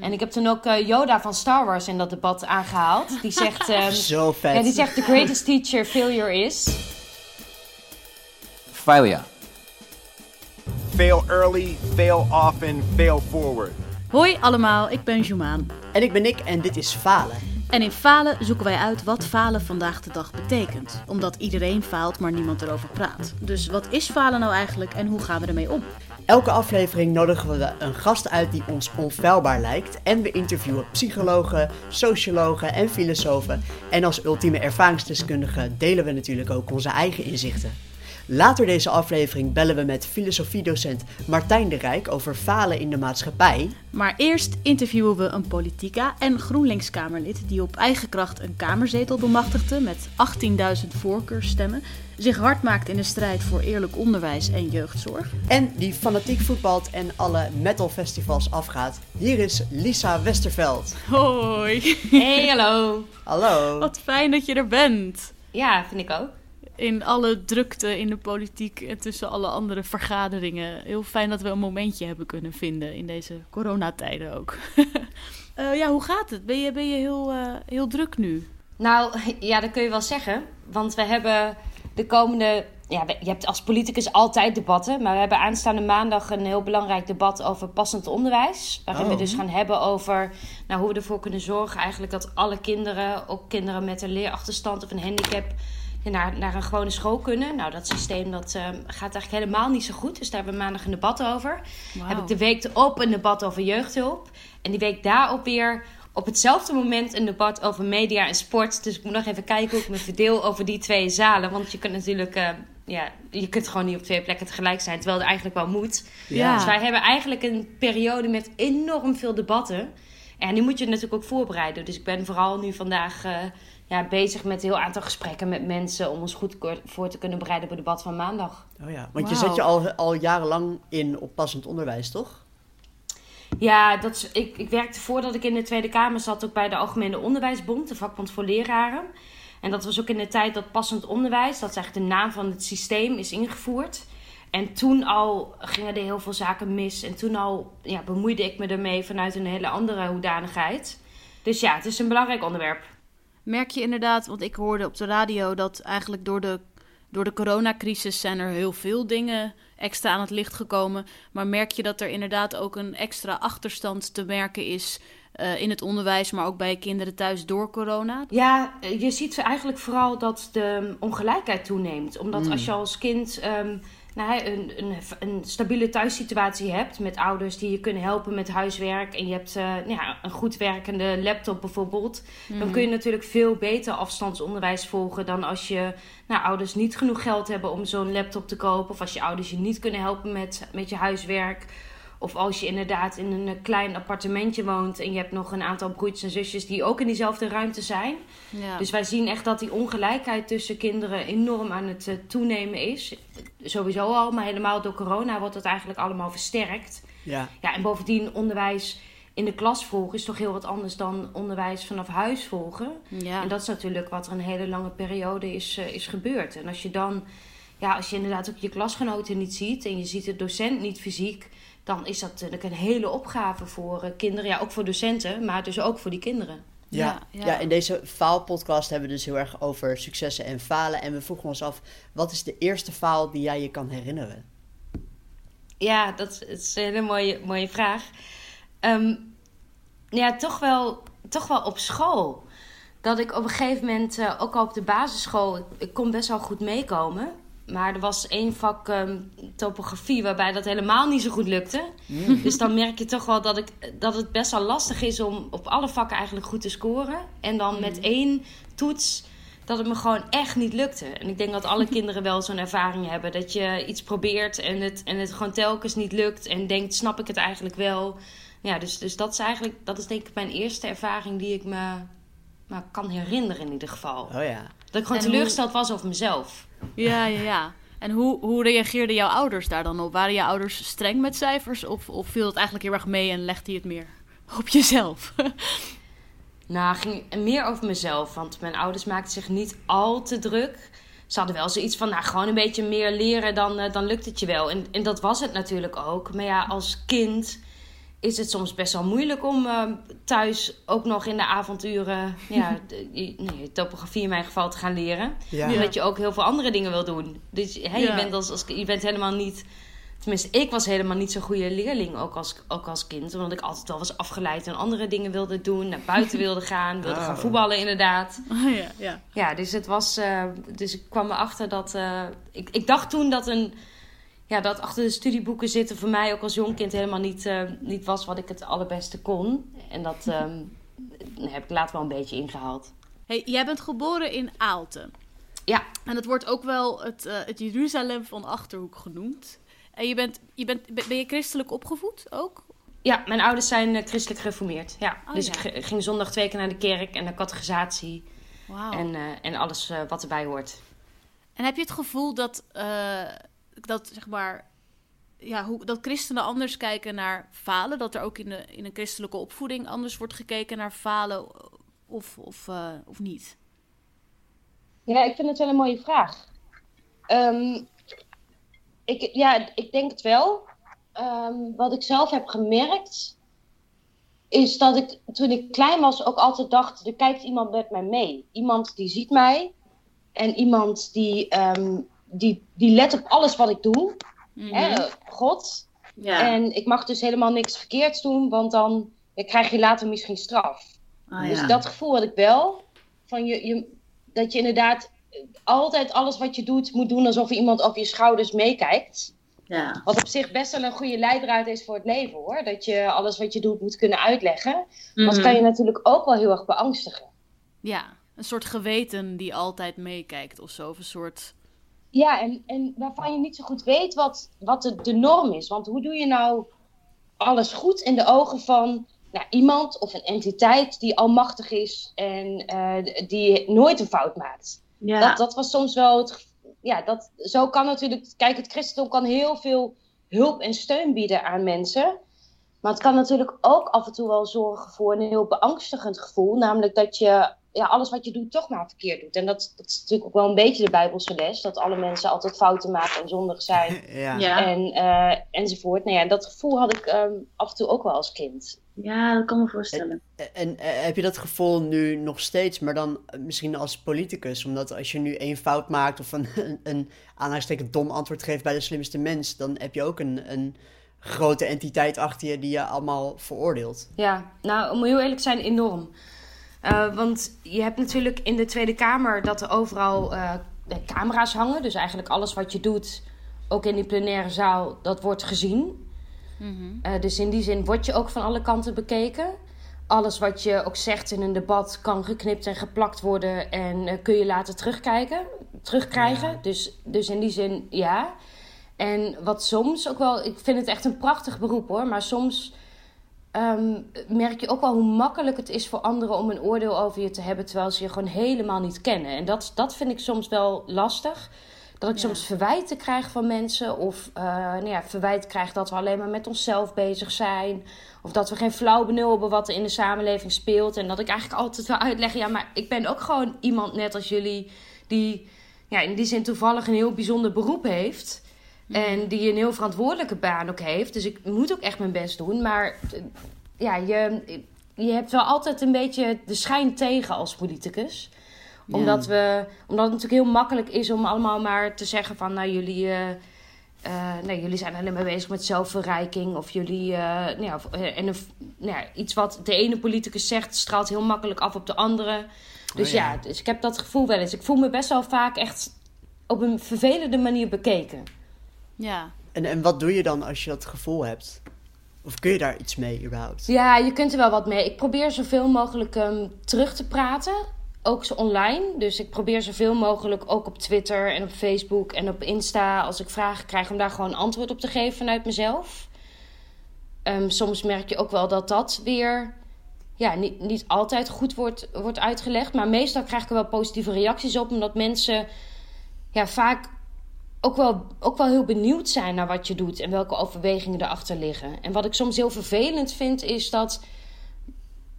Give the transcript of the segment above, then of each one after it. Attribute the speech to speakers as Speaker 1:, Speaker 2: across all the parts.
Speaker 1: En ik heb toen ook uh, Yoda van Star Wars in dat debat aangehaald. Die zegt... Um,
Speaker 2: Zo vet.
Speaker 1: Ja, die zegt, the greatest teacher failure is...
Speaker 3: Failure.
Speaker 4: Fail early, fail often, fail forward.
Speaker 5: Hoi allemaal, ik ben Jumaan.
Speaker 2: En ik ben Nick en dit is Falen.
Speaker 5: En in Falen zoeken wij uit wat falen vandaag de dag betekent. Omdat iedereen faalt, maar niemand erover praat. Dus wat is falen nou eigenlijk en hoe gaan we ermee om?
Speaker 2: Elke aflevering nodigen we een gast uit die ons onfeilbaar lijkt. En we interviewen psychologen, sociologen en filosofen. En als ultieme ervaringsdeskundige delen we natuurlijk ook onze eigen inzichten. Later deze aflevering bellen we met filosofiedocent Martijn de Rijk over falen in de maatschappij.
Speaker 5: Maar eerst interviewen we een politica en GroenLinks-Kamerlid die op eigen kracht een kamerzetel bemachtigde met 18.000 voorkeurstemmen, zich hard maakt in de strijd voor eerlijk onderwijs en jeugdzorg.
Speaker 2: En die fanatiek voetbalt en alle metalfestivals afgaat. Hier is Lisa Westerveld.
Speaker 5: Hoi.
Speaker 1: Hey, hallo.
Speaker 2: Hallo.
Speaker 5: Wat fijn dat je er bent.
Speaker 1: Ja, vind ik ook
Speaker 5: in alle drukte in de politiek en tussen alle andere vergaderingen. Heel fijn dat we een momentje hebben kunnen vinden in deze coronatijden ook. uh, ja, hoe gaat het? Ben je, ben je heel, uh, heel druk nu?
Speaker 1: Nou, ja, dat kun je wel zeggen. Want we hebben de komende... Ja, je hebt als politicus altijd debatten. Maar we hebben aanstaande maandag een heel belangrijk debat over passend onderwijs. Waarin
Speaker 2: Oh.
Speaker 1: we dus gaan hebben over nou, hoe we ervoor kunnen zorgen eigenlijk dat alle kinderen, ook kinderen met een leerachterstand of een handicap, naar, naar een gewone school kunnen. Nou, dat systeem dat, uh, gaat eigenlijk helemaal niet zo goed. Dus daar hebben we maandag een debat over. Heb ik de week erop een debat over jeugdhulp. En die week daarop weer op hetzelfde moment een debat over media en sport. Dus ik moet nog even kijken hoe ik me verdeel over die twee zalen. Want je kunt natuurlijk... Uh, ja, je kunt gewoon niet op twee plekken tegelijk zijn. Terwijl het eigenlijk wel moet.
Speaker 5: Ja.
Speaker 1: Dus wij hebben eigenlijk een periode met enorm veel debatten. En nu moet je het natuurlijk ook voorbereiden. Dus ik ben vooral nu vandaag... Uh, ja, bezig met een heel aantal gesprekken met mensen om ons goed voor te kunnen bereiden op het debat van maandag.
Speaker 2: Oh ja, want je zet je al, al jarenlang in op passend onderwijs, toch?
Speaker 1: Ja, dat ik, ik werkte voordat ik in de Tweede Kamer zat ook bij de Algemene Onderwijsbond, de vakbond voor leraren. En dat was ook in de tijd dat passend onderwijs, dat is eigenlijk de naam van het systeem, is ingevoerd. En toen al gingen er heel veel zaken mis. En toen al ja, bemoeide ik me ermee vanuit een hele andere hoedanigheid. Dus ja, het is een belangrijk onderwerp.
Speaker 5: Merk je inderdaad, want ik hoorde op de radio dat eigenlijk door de, door de coronacrisis zijn er heel veel dingen extra aan het licht gekomen. Maar merk je dat er inderdaad ook een extra achterstand te merken is uh, in het onderwijs, maar ook bij kinderen thuis door corona?
Speaker 1: Ja, je ziet eigenlijk vooral dat de ongelijkheid toeneemt. Omdat
Speaker 2: Mm.
Speaker 1: als je als kind um, nou, een, een, een, stabiele thuissituatie hebt met ouders die je kunnen helpen met huiswerk en je hebt uh, ja, een goed werkende laptop bijvoorbeeld,
Speaker 5: Mhm.
Speaker 1: dan kun je natuurlijk veel beter afstandsonderwijs volgen dan als je nou, ouders niet genoeg geld hebben om zo'n laptop te kopen of als je ouders je niet kunnen helpen met, met je huiswerk. Of als je inderdaad in een klein appartementje woont en je hebt nog een aantal broertjes en zusjes die ook in diezelfde ruimte zijn.
Speaker 5: Ja.
Speaker 1: Dus wij zien echt dat die ongelijkheid tussen kinderen enorm aan het uh, toenemen is. Sowieso al, maar helemaal door corona wordt het eigenlijk allemaal versterkt.
Speaker 2: Ja.
Speaker 1: Ja, en bovendien onderwijs in de klas volgen is toch heel wat anders dan onderwijs vanaf huis volgen.
Speaker 5: ja.
Speaker 1: En dat is natuurlijk wat er een hele lange periode is, uh, is gebeurd. En als je dan, ja, als je inderdaad ook je klasgenoten niet ziet en je ziet de docent niet fysiek, dan is dat natuurlijk een hele opgave voor uh, kinderen. Ja, ook voor docenten, maar dus ook voor die kinderen.
Speaker 2: Ja, ja. ja, in deze faalpodcast hebben we dus heel erg over successen en falen. En we vroegen ons af, wat is de eerste faal die jij je kan herinneren?
Speaker 1: Ja, dat is een hele mooie, mooie vraag. Um, ja, toch wel, toch wel op school. Dat ik op een gegeven moment, uh, ook al op de basisschool, ik, ik kon best wel goed meekomen. Maar er was één vak um, topografie waarbij dat helemaal niet zo goed lukte. Mm. Dus dan merk je toch wel dat, ik, dat het best wel lastig is om op alle vakken eigenlijk goed te scoren. En dan mm. met één toets dat het me gewoon echt niet lukte. En ik denk dat alle kinderen wel zo'n ervaring hebben. Dat je iets probeert en het, en het gewoon telkens niet lukt. En denkt, snap ik het eigenlijk wel? Ja, dus, dus dat is eigenlijk, dat is denk ik mijn eerste ervaring die ik me, me kan herinneren in ieder geval.
Speaker 2: Oh ja.
Speaker 1: Dat ik gewoon
Speaker 5: En
Speaker 1: teleurgesteld was over mezelf.
Speaker 5: Ja, ja, ja. En hoe, hoe reageerden jouw ouders daar dan op? Waren jouw ouders streng met cijfers? Of, of viel het eigenlijk heel erg mee en legde je het meer op jezelf?
Speaker 1: Nou, ging meer over mezelf. Want mijn ouders maakten zich niet al te druk. Ze hadden wel zoiets van, nou, gewoon een beetje meer leren, dan, uh, dan lukt het je wel. En, en dat was het natuurlijk ook. Maar ja, als kind is het soms best wel moeilijk om eh, thuis ook nog in de avonturen ja, de, nee, topografie in mijn geval te gaan leren.
Speaker 2: Ja.
Speaker 1: Omdat je ook heel veel andere dingen wil doen. Dus hè, je, bent als, als, je bent helemaal niet. Tenminste, ik was helemaal niet zo'n goede leerling, ook als, ook als kind. Omdat ik altijd wel was afgeleid en andere dingen wilde doen. Naar buiten wilde gaan, wilde
Speaker 2: Oh.
Speaker 1: gaan voetballen inderdaad.
Speaker 5: Oh, ja, ja.
Speaker 1: Ja, dus het was. eh, dus ik kwam erachter dat. eh, ik, ik dacht toen dat een. Ja, dat achter de studieboeken zitten voor mij ook als jong kind helemaal niet, eh, niet was wat ik het allerbeste kon. En dat ehm, heb ik later wel een beetje ingehaald.
Speaker 5: Hey, jij bent geboren in Aalten.
Speaker 1: Ja,
Speaker 5: En het wordt ook wel het, eh, het Jeruzalem van Achterhoek genoemd. En je bent, je bent, ben je christelijk opgevoed ook?
Speaker 1: ja mijn ouders zijn eh, christelijk gereformeerd. Ja.
Speaker 5: Oh,
Speaker 1: dus
Speaker 5: ja.
Speaker 1: ik ging zondag twee keer naar de kerk en naar catechisatie
Speaker 5: Wauw.
Speaker 1: en, en alles wat erbij hoort.
Speaker 5: En heb je het gevoel dat, dat zeg maar, ja, hoe, dat christenen anders kijken naar falen? Dat er ook in, de, in een christelijke opvoeding anders wordt gekeken naar falen of, of, eh, of niet?
Speaker 1: Ja, ik vind het wel een mooie vraag. Ehm, ik, ja, ik denk het wel. Ehm, wat ik zelf heb gemerkt, is dat ik toen ik klein was ook altijd dacht, er kijkt iemand met mij mee. Iemand die ziet mij en iemand die, ehm, die, die let op alles wat ik doe. Hè, God.
Speaker 5: Ja.
Speaker 1: En ik mag dus helemaal niks verkeerds doen, want dan ja, krijg je later misschien straf.
Speaker 5: Ah,
Speaker 1: Dus dat gevoel had ik wel. Van je, je, dat je inderdaad altijd alles wat je doet moet doen alsof iemand op je schouders meekijkt.
Speaker 5: ja.
Speaker 1: Wat op zich best wel een goede leidraad is voor het leven hoor. Dat je alles wat je doet moet kunnen uitleggen. Maar dat kan je natuurlijk ook wel heel erg beangstigen.
Speaker 5: ja, een soort geweten die altijd meekijkt of zo. Of een soort...
Speaker 1: Ja, en, en waarvan je niet zo goed weet wat, wat de, de norm is. Want hoe doe je nou alles goed in de ogen van nou, iemand of een entiteit die almachtig is en eh, die nooit een fout maakt?
Speaker 3: Ja.
Speaker 1: Dat, dat was soms wel het. Ja, dat, zo kan natuurlijk. Kijk, het christendom kan heel veel hulp en steun bieden aan mensen. Maar het kan natuurlijk ook af en toe wel zorgen voor een heel beangstigend gevoel. Namelijk dat je ja, alles wat je doet toch maar verkeerd doet. En dat, dat is natuurlijk ook wel een beetje de Bijbelse les. Dat alle mensen altijd fouten maken en zondig zijn.
Speaker 2: Ja.
Speaker 3: Ja.
Speaker 1: En, eh, enzovoort. Nou ja, dat gevoel had ik ehm, af en toe ook wel als kind.
Speaker 3: ja, dat kan me voorstellen.
Speaker 2: En eh, heb je dat gevoel nu nog steeds, maar dan eh, misschien als politicus? Omdat als je nu één fout maakt of een, een, dom antwoord geeft bij de slimste mens, dan heb je ook een, een grote entiteit achter je die je allemaal veroordeelt.
Speaker 1: Ja, nou, om heel eerlijk te zijn, enorm. Eh, want je hebt natuurlijk in de Tweede Kamer dat er overal eh, camera's hangen. Dus eigenlijk alles wat je doet, ook in die plenaire zaal, dat wordt gezien. Eh, dus in die zin word je ook van alle kanten bekeken. Alles wat je ook zegt in een debat kan geknipt en geplakt worden en eh, kun je later terugkijken, terugkrijgen.
Speaker 2: Ja.
Speaker 1: Dus, dus in die zin ja. En wat soms ook wel, ik vind het echt een prachtig beroep hoor, maar soms ehm, merk je ook wel hoe makkelijk het is voor anderen om een oordeel over je te hebben terwijl ze je gewoon helemaal niet kennen. En dat, dat vind ik soms wel lastig. Dat ik
Speaker 5: Ja.
Speaker 1: soms verwijten krijg van mensen. Of eh nou ja, verwijt krijg dat we alleen maar met onszelf bezig zijn. Of dat we geen flauw benul hebben wat er in de samenleving speelt. En dat ik eigenlijk altijd wil uitleggen. Ja, maar ik ben ook gewoon iemand net als jullie. Die ja, in die zin toevallig een heel bijzonder beroep heeft. En die een heel verantwoordelijke baan ook heeft. Dus ik moet ook echt mijn best doen. Maar ja, je, je hebt wel altijd een beetje de schijn tegen als politicus.
Speaker 2: Ja.
Speaker 1: Omdat, we, omdat het natuurlijk heel makkelijk is om allemaal maar te zeggen van... Nou, jullie, eh, eh, nee, jullie zijn alleen maar bezig met zelfverrijking. Of jullie... eh, nou ja, en een, nou ja, iets wat de ene politicus zegt straalt heel makkelijk af op de andere. Dus
Speaker 2: Oh ja.
Speaker 1: ja, dus ik heb dat gevoel wel eens. Ik voel me best wel vaak echt op een vervelende manier bekeken.
Speaker 5: Ja.
Speaker 2: En, en wat doe je dan als je dat gevoel hebt? Of kun je daar iets mee überhaupt?
Speaker 1: Ja, je kunt er wel wat mee. Ik probeer zoveel mogelijk ehm, terug te praten. Ook zo online. Dus ik probeer zoveel mogelijk ook op Twitter en op Facebook en op Insta... als ik vragen krijg om daar gewoon antwoord op te geven vanuit mezelf. Ehm, soms merk je ook wel dat dat weer ja, niet, niet altijd goed wordt, wordt uitgelegd. Maar meestal krijg ik er wel positieve reacties op. Omdat mensen ja, vaak ook wel, ook wel heel benieuwd zijn naar wat je doet en welke overwegingen erachter liggen. En wat ik soms heel vervelend vind, is dat,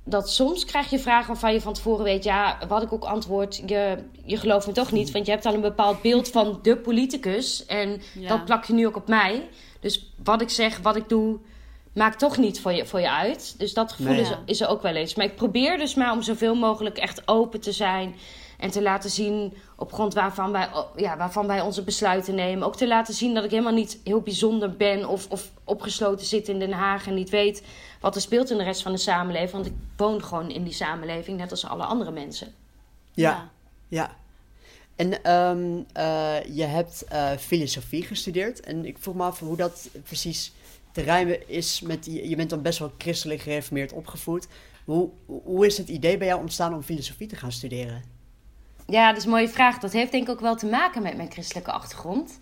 Speaker 1: dat soms krijg je vragen waarvan je van tevoren weet, ja, wat ik ook antwoord, je, je gelooft me toch niet, want je hebt al een bepaald beeld van de politicus en
Speaker 5: Ja.
Speaker 1: dat plak je nu ook op mij. Dus wat ik zeg, wat ik doe, maakt toch niet voor je, voor je uit. Dus dat gevoel
Speaker 2: Nee.
Speaker 1: is, is er ook wel eens. Maar ik probeer dus maar om zoveel mogelijk echt open te zijn. En te laten zien op grond waarvan wij, ja, waarvan wij onze besluiten nemen. Ook te laten zien dat ik helemaal niet heel bijzonder ben. Of, of opgesloten zit in Den Haag en niet weet wat er speelt in de rest van de samenleving. Want ik woon gewoon in die samenleving, net als alle andere mensen.
Speaker 2: Ja, ja. En ehm, eh, je hebt eh, filosofie gestudeerd. En ik vroeg me af hoe dat precies te rijmen is met... Je, je bent dan best wel christelijk gereformeerd opgevoed. Hoe, hoe is het idee bij jou ontstaan om filosofie te gaan studeren?
Speaker 1: Ja, dat is een mooie vraag. Dat heeft denk ik ook wel te maken met mijn christelijke achtergrond.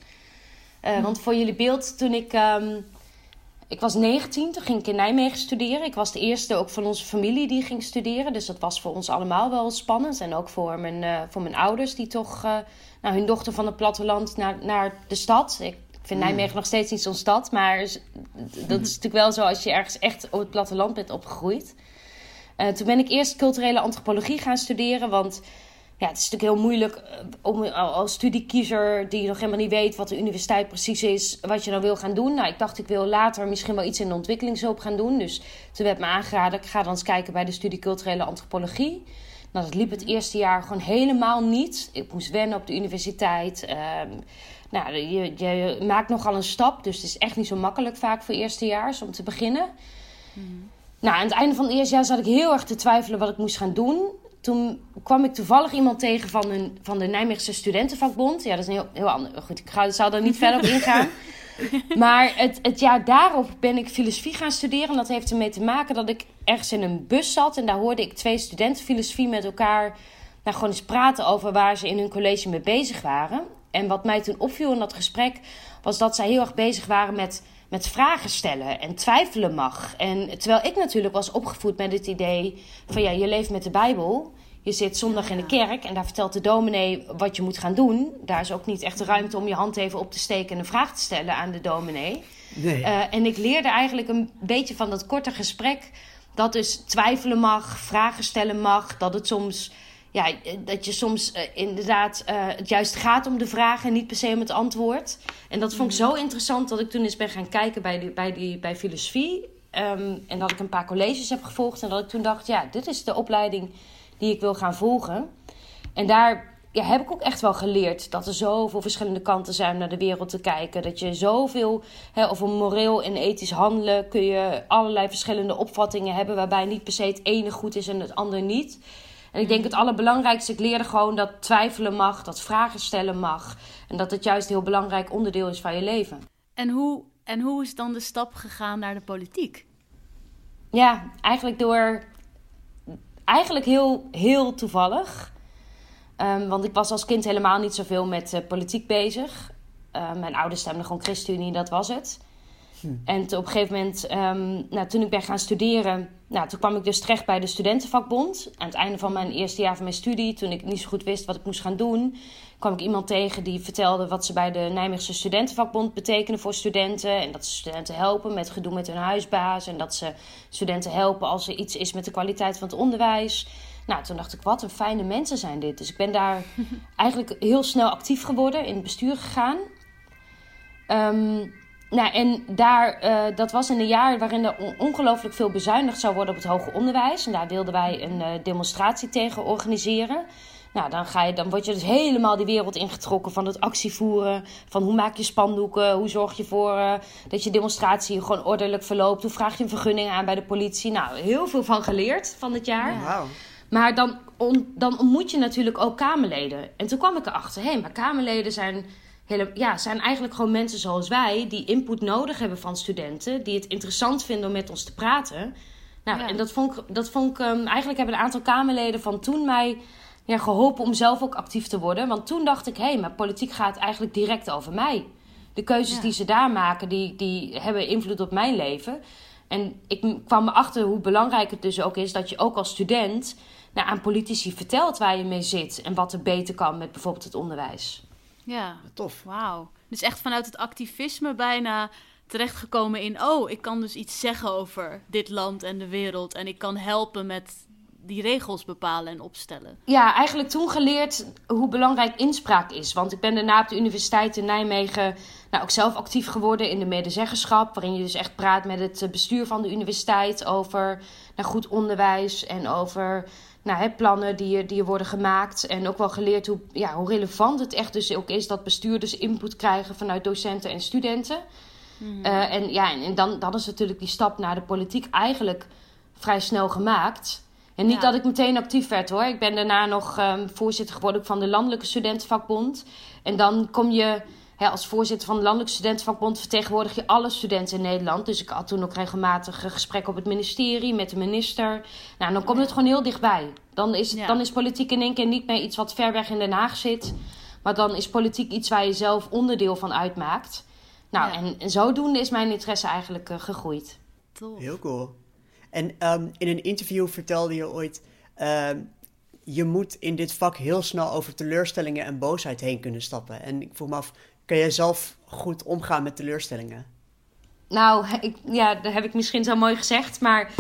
Speaker 1: Eh, Want voor jullie beeld, toen ik... ehm, ik was 19, toen ging ik in Nijmegen studeren. Ik was de eerste ook van onze familie die ging studeren. Dus dat was voor ons allemaal wel spannend. En ook voor mijn, eh, voor mijn ouders, die toch eh, nou, hun dochter van het platteland naar, naar de stad. Ik vind Nijmegen nog steeds niet zo'n stad. Maar dat is natuurlijk wel zo als je ergens echt op het platteland bent opgegroeid. Toen ben ik eerst culturele antropologie gaan studeren. Want ja, het is natuurlijk heel moeilijk eh, om al- als studiekiezer die nog helemaal niet weet wat de universiteit precies is, wat je nou wil gaan doen. Nou, ik dacht ik wil later misschien wel iets in de ontwikkelingshulp gaan doen. Dus toen werd me aangeraden, ik ga dan eens kijken bij de studie culturele antropologie. Nou, dat liep het eerste jaar gewoon helemaal niet. Ik moest wennen op de universiteit. Ehm, nou, je, je maakt nogal een stap, dus het is echt niet zo makkelijk vaak voor eerstejaars om te beginnen. Nou, aan het einde van het eerste jaar zat ik heel erg te twijfelen wat ik moest gaan doen. Toen kwam ik toevallig iemand tegen van, een, van de Nijmeegse Studentenvakbond. Ja, dat is een heel, heel ander. Goed, ik ga, zou daar niet verder op ingaan. Maar het, het jaar daarop ben ik filosofie gaan studeren. En dat heeft ermee te maken dat ik ergens in een bus zat. En daar hoorde ik twee studenten filosofie met elkaar nou, gewoon eens praten over waar ze in hun college mee bezig waren. En wat mij toen opviel in dat gesprek was dat zij heel erg bezig waren met, met vragen stellen en twijfelen mag. En terwijl ik natuurlijk was opgevoed met het idee van ja, je leeft met de Bijbel. Je zit zondag in de kerk en daar vertelt de dominee wat je moet gaan doen. Daar is ook niet echt de ruimte om je hand even op te steken en een vraag te stellen aan de dominee.
Speaker 2: Nee.
Speaker 1: Eh, en ik leerde eigenlijk een beetje van dat korte gesprek dat dus twijfelen mag, vragen stellen mag, dat het soms ja, eh, dat je soms eh, inderdaad eh, het juist gaat om de vraag en niet per se om het antwoord. En dat vond ik zo interessant dat ik toen eens ben gaan kijken bij, die, bij, die, bij filosofie. Ehm, en dat ik een paar colleges heb gevolgd. En dat ik toen dacht, ja, dit is de opleiding die ik wil gaan volgen. En daar ja, heb ik ook echt wel geleerd dat er zoveel verschillende kanten zijn om naar de wereld te kijken. Dat je zoveel, hè, over moreel en ethisch handelen, kun je allerlei verschillende opvattingen hebben. Waarbij niet per se het ene goed is en het andere niet. En ik denk het allerbelangrijkste, ik leerde gewoon dat twijfelen mag, dat vragen stellen mag. En dat het juist een heel belangrijk onderdeel is van je leven.
Speaker 5: En hoe, en hoe is dan de stap gegaan naar de politiek?
Speaker 1: Ja, eigenlijk door. Eigenlijk heel, heel toevallig. Ehm, want ik was als kind helemaal niet zoveel met eh, politiek bezig. Eh, mijn ouders stemden gewoon ChristenUnie, dat was het. En toen op een gegeven moment, ehm, nou, toen ik ben gaan studeren, nou, toen kwam ik dus terecht bij de studentenvakbond. Aan het einde van mijn eerste jaar van mijn studie, toen ik niet zo goed wist wat ik moest gaan doen, kwam ik iemand tegen die vertelde wat ze bij de Nijmeegse studentenvakbond betekenen voor studenten. En dat ze studenten helpen met gedoe met hun huisbaas. En dat ze studenten helpen als er iets is met de kwaliteit van het onderwijs. Nou, toen dacht ik, wat een fijne mensen zijn dit. Dus ik ben daar eigenlijk heel snel actief geworden, in het bestuur gegaan. Ehm, nou, en daar, eh, dat was in een jaar waarin er on- ongelooflijk veel bezuinigd zou worden op het hoger onderwijs. En daar wilden wij een eh, demonstratie tegen organiseren. Nou, dan, ga je, dan word je dus helemaal die wereld ingetrokken van het actievoeren. Van hoe maak je spandoeken, hoe zorg je voor eh, dat je demonstratie gewoon ordelijk verloopt. Hoe vraag je een vergunning aan bij de politie. Nou, heel veel van geleerd van het jaar. Maar dan, on- dan ontmoet je natuurlijk ook Kamerleden. En toen kwam ik erachter, hé, hey, maar Kamerleden zijn, hele, ja, zijn eigenlijk gewoon mensen zoals wij... die input nodig hebben van studenten... die het interessant vinden om met ons te praten. Nou,
Speaker 5: Ja.
Speaker 1: en dat vond ik, dat vond ik ehm, eigenlijk hebben een aantal Kamerleden van toen mij ja, geholpen... om zelf ook actief te worden. Want toen dacht ik, hé, hey, maar politiek gaat eigenlijk direct over mij. De keuzes
Speaker 5: Ja.
Speaker 1: die ze daar maken, die, die hebben invloed op mijn leven... En ik kwam erachter hoe belangrijk het dus ook is dat je ook als student nou, aan politici vertelt waar je mee zit en wat er beter kan met bijvoorbeeld het onderwijs.
Speaker 5: Ja,
Speaker 2: Tof.
Speaker 5: wauw. Dus echt vanuit het activisme bijna terechtgekomen in... oh, ik kan dus iets zeggen over dit land en de wereld... en ik kan helpen met die regels bepalen en opstellen?
Speaker 1: Ja, eigenlijk toen geleerd hoe belangrijk inspraak is. Want ik ben daarna op de Universiteit in Nijmegen nou, ook zelf actief geworden in de medezeggenschap. Waarin je dus echt praat met het bestuur van de universiteit over nou, goed onderwijs en over nou, hè, plannen die, die worden gemaakt. En ook wel geleerd hoe, ja, hoe relevant het echt dus ook is dat bestuurders input krijgen vanuit docenten en studenten. Mhm. Eh, en ja, en, dan, dan is natuurlijk die stap naar de politiek eigenlijk vrij snel gemaakt. En niet dat ik meteen actief werd hoor. Ik ben daarna nog um, voorzitter geworden van de Landelijke Studentenvakbond. En dan kom je als voorzitter van de Landelijke Studentenvakbond vertegenwoordig je alle studenten in Nederland. Dus ik had toen ook regelmatig gesprekken op het ministerie met de minister. Nou, dan komt het gewoon heel dichtbij. Dan is, dan is politiek in één keer niet meer iets wat ver weg in Den Haag zit. Maar dan is politiek iets waar je zelf onderdeel van uitmaakt. Nou, en, en, zodoende is mijn interesse eigenlijk uh, gegroeid.
Speaker 2: Heel cool. En um, in een interview vertelde je ooit... Uh, je moet in dit vak heel snel over teleurstellingen en boosheid heen kunnen stappen. En ik vroeg me af, Kun jij zelf goed omgaan met teleurstellingen?
Speaker 1: Nou, ik, ja, dat heb ik misschien zo mooi gezegd, maar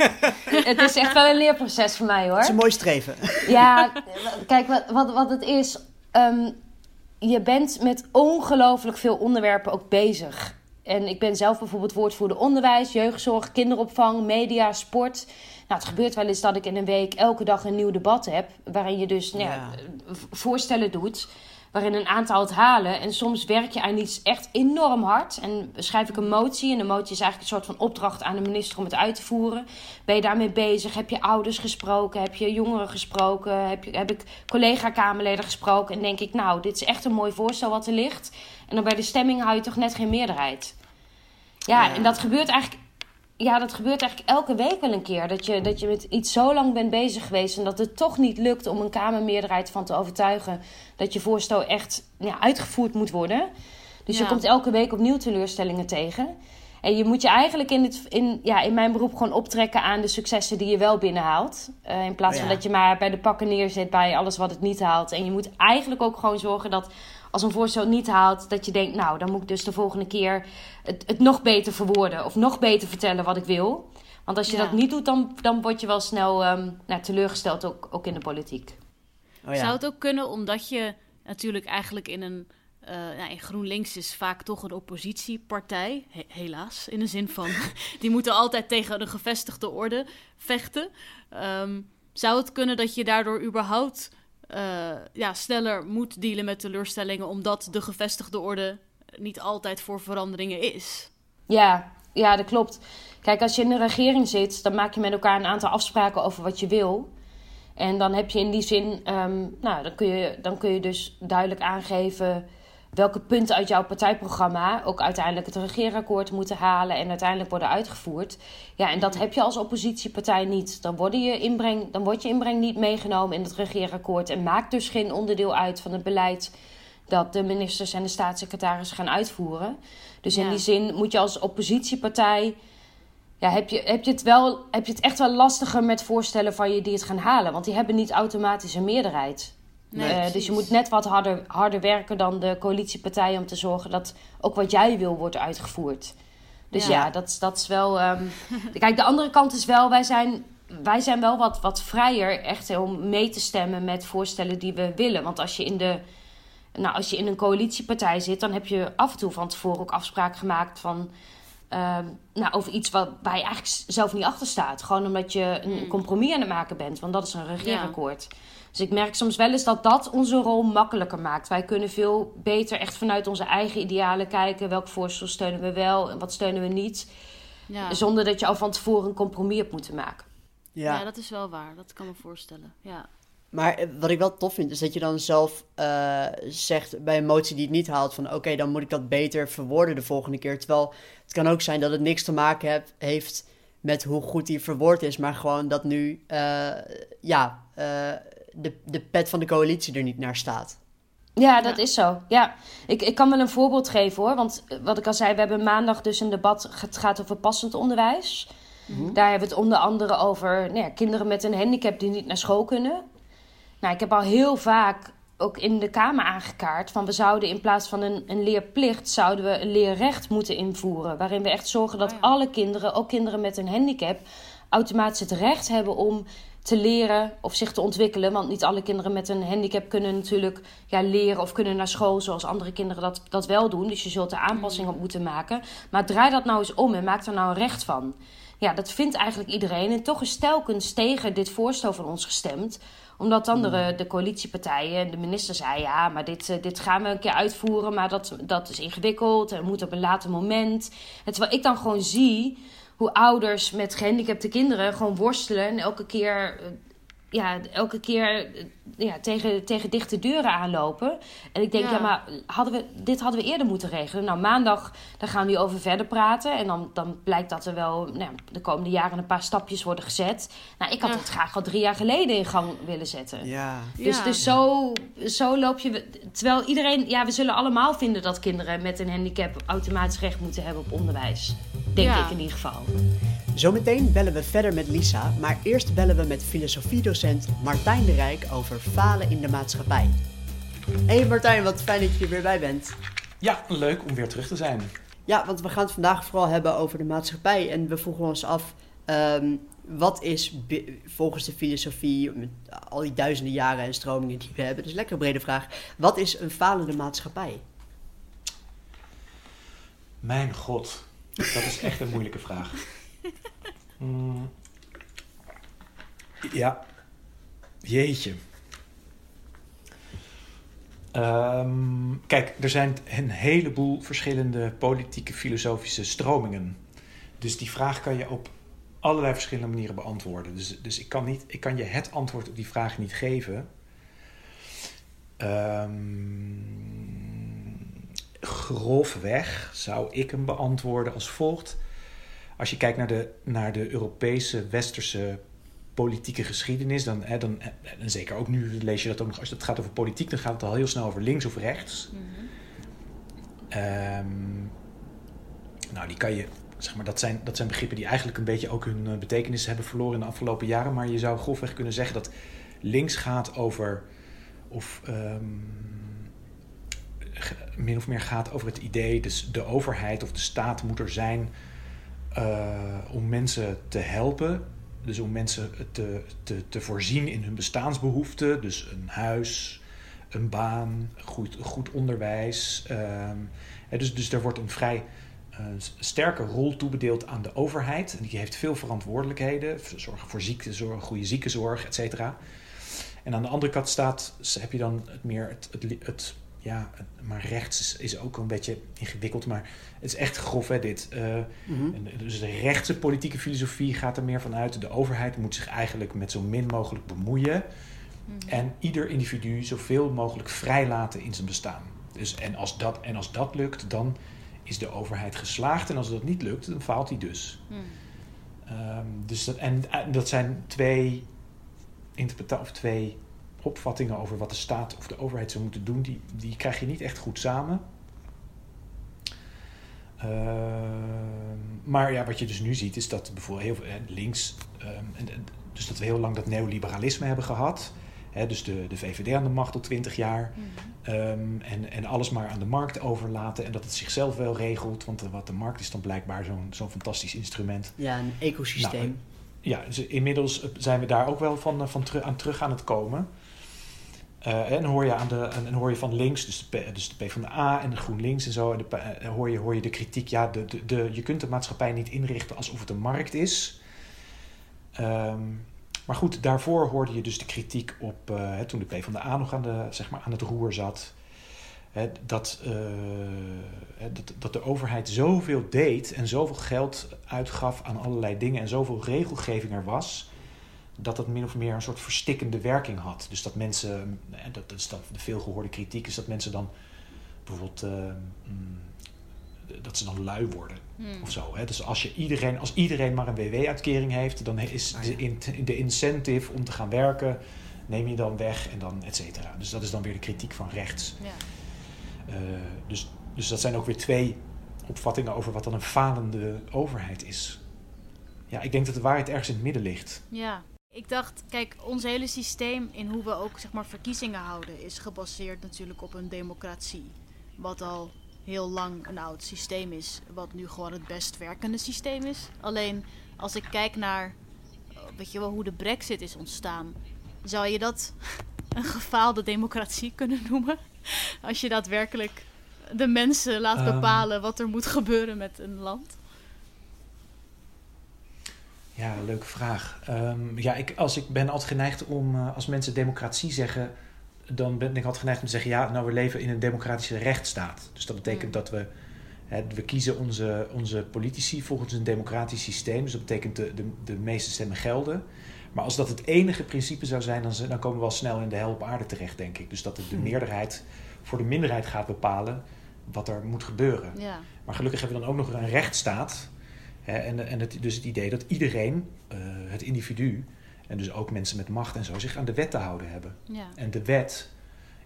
Speaker 1: het is echt wel een leerproces voor mij hoor. Het
Speaker 2: is een mooi streven.
Speaker 1: Ja, kijk, wat, wat, wat het is, um, je bent met ongelooflijk veel onderwerpen ook bezig. En ik ben zelf bijvoorbeeld woordvoerder onderwijs, jeugdzorg, kinderopvang, media, sport. Nou, het gebeurt wel eens dat ik in een week elke dag een nieuw debat heb, waarin je dus nou ja, voorstellen doet waarin een aantal het halen. En soms werk je aan iets echt enorm hard. En schrijf ik een motie. En de motie is eigenlijk een soort van opdracht aan de minister om het uit te voeren. Ben je daarmee bezig? Heb je ouders gesproken? Heb je jongeren gesproken? Heb, je, heb ik collega-Kamerleden gesproken? En denk ik, nou, dit is echt een mooi voorstel wat er ligt. En dan bij de stemming hou je toch net geen meerderheid. Ja, ja. en dat gebeurt eigenlijk ja, dat gebeurt eigenlijk elke week wel een keer. Dat je, dat je met iets zo lang bent bezig geweest en dat het toch niet lukt om een Kamermeerderheid van te overtuigen dat je voorstel echt ja, uitgevoerd moet worden. Dus je komt elke week opnieuw teleurstellingen tegen. En je moet je eigenlijk in, het, in, ja, in mijn beroep gewoon optrekken aan de successen die je wel binnenhaalt. Uh, in plaats van dat je maar bij de pakken neerzet bij alles wat het niet haalt. En je moet eigenlijk ook gewoon zorgen dat als een voorstel niet haalt, dat je denkt, nou, dan moet ik dus de volgende keer het, het nog beter verwoorden of nog beter vertellen wat ik wil. Want als je dat niet doet, dan, dan word je wel snel um, nou, teleurgesteld, ook, ook in de politiek.
Speaker 5: Oh ja. Zou het ook kunnen omdat je natuurlijk eigenlijk in een. Uh, nou, in GroenLinks is vaak toch een oppositiepartij, helaas. In de zin van, die moeten altijd tegen de gevestigde orde vechten. Um, zou het kunnen dat je daardoor überhaupt uh, ja, sneller moet dealen met teleurstellingen, omdat de gevestigde orde niet altijd voor veranderingen is.
Speaker 1: Ja, ja, dat klopt. Kijk, als je in de regering zit, dan maak je met elkaar een aantal afspraken over wat je wil. En dan heb je in die zin, um, nou, dan kun, je, dan kun je dus duidelijk aangeven welke punten uit jouw partijprogramma ook uiteindelijk het regeerakkoord moeten halen en uiteindelijk worden uitgevoerd. Ja, en dat heb je als oppositiepartij niet. Dan, worden je inbreng, dan wordt je inbreng niet meegenomen in het regeerakkoord en maakt dus geen onderdeel uit van het beleid dat de ministers en de staatssecretaris gaan uitvoeren. Dus in die zin moet je als oppositiepartij. Ja, heb, je, heb, je het wel, heb je het echt wel lastiger met voorstellen van je die het gaan halen? Want die hebben niet automatisch een meerderheid. Nee, uh, dus je moet net wat harder, harder werken dan de coalitiepartijen om te zorgen dat ook wat jij wil wordt uitgevoerd. Dus ja, dat, dat is wel. Um... Kijk, de andere kant is wel, wij zijn, wij zijn wel wat, wat vrijer echt om mee te stemmen met voorstellen die we willen. Want als je in de. Nou, als je in een coalitiepartij zit, dan heb je af en toe van tevoren ook afspraak gemaakt van. Uh, nou, over iets waar, waar je eigenlijk zelf niet achter staat. Gewoon omdat je een hmm. compromis aan het maken bent. Want dat is een regeerakkoord. Ja. Dus ik merk soms wel eens dat dat onze rol makkelijker maakt. Wij kunnen veel beter echt vanuit onze eigen idealen kijken. Welk voorstel steunen we wel en wat steunen we niet. Ja. Zonder dat je al van tevoren een compromis hebt moeten maken.
Speaker 5: Ja. ja, dat is wel waar. Dat kan me voorstellen. Ja.
Speaker 2: Maar eh, wat ik wel tof vind, is dat je dan zelf uh, zegt bij een motie die het niet haalt: van oké, dan moet ik dat beter verwoorden de volgende keer. Terwijl het kan ook zijn dat het niks te maken heb, heeft met hoe goed die verwoord is, maar gewoon dat nu, uh, ja, de, de pet van de coalitie er niet naar staat.
Speaker 1: Ja, dat is zo. Ja, ik, ik kan wel een voorbeeld geven hoor. Want eh, wat ik al zei, we hebben maandag dus een debat. Het gaat over passend onderwijs. Mhm. Daar hebben we het onder andere over nou ja, kinderen met een handicap die niet naar school kunnen. Nou, ik heb al heel vaak ook in de Kamer aangekaart van we zouden in plaats van een, een leerplicht, zouden we een leerrecht moeten invoeren. Waarin we echt zorgen dat oh alle kinderen, ook kinderen met een handicap, automatisch het recht hebben om te leren of zich te ontwikkelen. Want niet alle kinderen met een handicap kunnen natuurlijk ja, leren of kunnen naar school zoals andere kinderen dat, dat wel doen. Dus je zult er aanpassingen op moeten maken. Maar draai dat nou eens om en maak er nou een recht van. Ja, dat vindt eigenlijk iedereen. En toch is telkens tegen dit voorstel van ons gestemd omdat dan de, de coalitiepartijen en de minister zei... ja, maar dit, eh, dit gaan we een keer uitvoeren, maar dat, dat is ingewikkeld... en moet op een later moment. En terwijl ik dan gewoon zie hoe ouders met gehandicapte kinderen gewoon worstelen en elke keer eh, ja, elke keer ja, tegen, tegen dichte deuren aanlopen. En ik denk, ja, maar hadden we, dit hadden we eerder moeten regelen. Nou, maandag daar gaan we hierover verder praten. En dan, dan blijkt dat er wel nou, de komende jaren een paar stapjes worden gezet. Nou, ik had het graag al drie jaar geleden in gang willen zetten.
Speaker 2: Ja.
Speaker 1: Dus, dus zo, zo loop je... Terwijl iedereen... Ja, we zullen allemaal vinden dat kinderen met een handicap... automatisch recht moeten hebben op onderwijs. Denk ik in ieder geval.
Speaker 2: Zometeen bellen we verder met Lisa, maar eerst bellen we met filosofiedocent Martijn de Rijk over falen in de maatschappij. Hey Martijn, wat fijn dat je er weer bij bent.
Speaker 3: Ja, leuk om weer terug te zijn.
Speaker 2: Ja, want we gaan het vandaag vooral hebben over de maatschappij. En we vroegen ons af, ehm, wat is volgens de filosofie, met al die duizenden jaren en stromingen die we hebben, dus lekker een brede vraag. Wat is een falende maatschappij?
Speaker 3: Mijn god, dat is echt een moeilijke vraag. Mm. Ja, jeetje. Um, kijk, er zijn een heleboel verschillende politieke, filosofische stromingen. Dus die vraag kan je op allerlei verschillende manieren beantwoorden. Dus, dus ik, kan niet, ik kan je het antwoord op die vraag niet geven. Um, grofweg zou ik hem beantwoorden als volgt als je kijkt naar de, naar de Europese, westerse politieke geschiedenis, dan, hè, dan, en zeker ook nu lees je dat ook nog, als het gaat over politiek, dan gaat het al heel snel over links of rechts. Mhm. Ehm, nou, die kan je, zeg maar, dat zijn, dat zijn begrippen die eigenlijk een beetje ook hun eh, betekenis hebben verloren in de afgelopen jaren. Maar je zou grofweg kunnen zeggen dat links gaat over, of um, min of meer gaat over het idee, dus de overheid of de staat moet er zijn uh, om mensen te helpen. Dus om mensen te, te, te voorzien in hun bestaansbehoeften. Dus een huis, een baan, goed, goed onderwijs. Uh, dus, dus er wordt een vrij uh, sterke rol toebedeeld aan de overheid. En die heeft veel verantwoordelijkheden. Zorgen voor ziektezorg, goede ziekenzorg, et cetera. En aan de andere kant staat, heb je dan het meer het, het, het ja, maar rechts is, is, ook een beetje ingewikkeld. Maar het is echt grof, hè, dit. Uh, Dus de rechtse politieke filosofie gaat er meer vanuit. De overheid moet zich eigenlijk met zo min mogelijk bemoeien. Mhm. En ieder individu zoveel mogelijk vrijlaten in zijn bestaan. Dus, en, als dat, en als dat lukt, dan is de overheid geslaagd. En als dat niet lukt, dan faalt hij dus. Mhm. Ehm, dus dat, en, en dat zijn twee interpretaties, of twee opvattingen over wat de staat of de overheid zou moeten doen, die, die krijg je niet echt goed samen. Uh, maar ja, wat je dus nu ziet, is dat bijvoorbeeld heel veel eh, links, uh, en, dus dat we heel lang dat neoliberalisme hebben gehad. Hè, dus de, de VVD aan de macht al twintig jaar. Mhm. um, en, en alles maar aan de markt overlaten. En dat het zichzelf wel regelt. Want wat de markt is dan blijkbaar zo'n zo'n fantastisch instrument.
Speaker 2: Ja, een ecosysteem. Nou,
Speaker 3: ja, dus inmiddels zijn we daar ook wel van, van aan terug aan het komen. Uh, en hoor je, aan de, en hoor je van links, dus de, P, dus de PvdA en de GroenLinks en zo, en de, uh, hoor, je, hoor je de kritiek, ja, de, de, de, je kunt de maatschappij niet inrichten alsof het een markt is. Um, maar goed, daarvoor hoorde je dus de kritiek op, uh, toen de PvdA nog aan, de, zeg maar, aan het roer zat, hè, dat, dat, dat de overheid zoveel deed en zoveel geld uitgaf aan allerlei dingen en zoveel regelgeving er was dat het min of meer een soort verstikkende werking had. Dus dat mensen, eh, dat, dat is dat de veelgehoorde kritiek, is dat mensen dan bijvoorbeeld uh, dat ze dan lui worden hmm. of zo. Hè? Dus als, je iedereen, als iedereen maar een WW-uitkering heeft, dan is ah, de, in, de incentive om te gaan werken, neem je dan weg en dan et cetera. Dus dat is dan weer de kritiek van rechts. Ja. Uh, dus, dus dat zijn ook weer twee opvattingen over wat dan een falende overheid is. Ja, ik denk dat de waarheid ergens in het midden ligt.
Speaker 5: Ja. Ik dacht, kijk, ons hele systeem in hoe we ook zeg maar, verkiezingen houden is gebaseerd natuurlijk op een democratie. Wat al heel lang een oud systeem is, wat nu gewoon het best werkende systeem is. Alleen als ik kijk naar weet je wel, hoe de brexit is ontstaan. Zou je dat een gefaalde democratie kunnen noemen? Als je daadwerkelijk de mensen laat
Speaker 3: Ehm.
Speaker 5: bepalen wat er moet gebeuren met een land.
Speaker 3: Ja, leuke vraag. Ehm, ja, ik, als ik ben altijd geneigd om, eh, als mensen democratie zeggen, dan ben ik altijd geneigd om te zeggen, ja, nou we leven in een democratische rechtsstaat. Dus dat betekent
Speaker 5: Mm.
Speaker 3: dat we, hè, we kiezen onze, onze politici volgens een democratisch systeem. Dus dat betekent de, de, de meeste stemmen gelden. Maar als dat het enige principe zou zijn, dan, dan komen we al snel in de hel op aarde terecht, denk ik. Dus dat het de
Speaker 2: Hmm.
Speaker 3: meerderheid voor de minderheid gaat bepalen wat er moet gebeuren.
Speaker 5: Ja,
Speaker 3: Maar gelukkig hebben we dan ook nog een rechtsstaat. Hè, en en het, dus het idee dat iedereen, eh, het individu, en dus ook mensen met macht en zo, zich aan de wet te houden hebben.
Speaker 5: ja,
Speaker 3: En de wet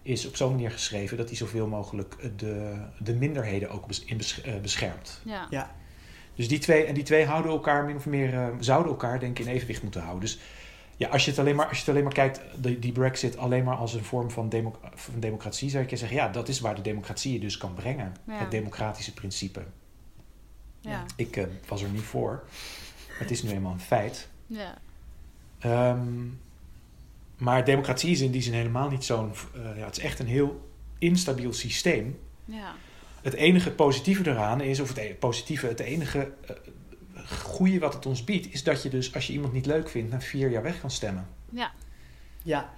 Speaker 3: is op zo'n manier geschreven dat die zoveel mogelijk de, de minderheden ook bes- in bes- eh, beschermt.
Speaker 5: ja.
Speaker 2: Ja,
Speaker 3: Dus die twee, en die twee houden elkaar min of meer, eh, zouden elkaar denk ik in evenwicht moeten houden. Dus ja, als je het alleen maar, als je het alleen maar kijkt, die, die Brexit alleen maar als een vorm van, demo- van democratie, zou ik je zeggen, ja, dat is waar de democratie je dus kan brengen.
Speaker 5: Ja.
Speaker 3: Het democratische principe.
Speaker 5: Ja.
Speaker 3: Ik eh, was er niet voor. Het is nu eenmaal een feit.
Speaker 5: ja.
Speaker 3: Ehm, maar democratie is in die zin helemaal niet zo'n... eh, ja, het is echt een heel instabiel systeem.
Speaker 5: ja.
Speaker 3: Het enige positieve eraan is, of het e- positieve, het enige eh, goede wat het ons biedt, is dat je dus als je iemand niet leuk vindt, na vier jaar weg kan stemmen.
Speaker 5: ja.
Speaker 2: ja,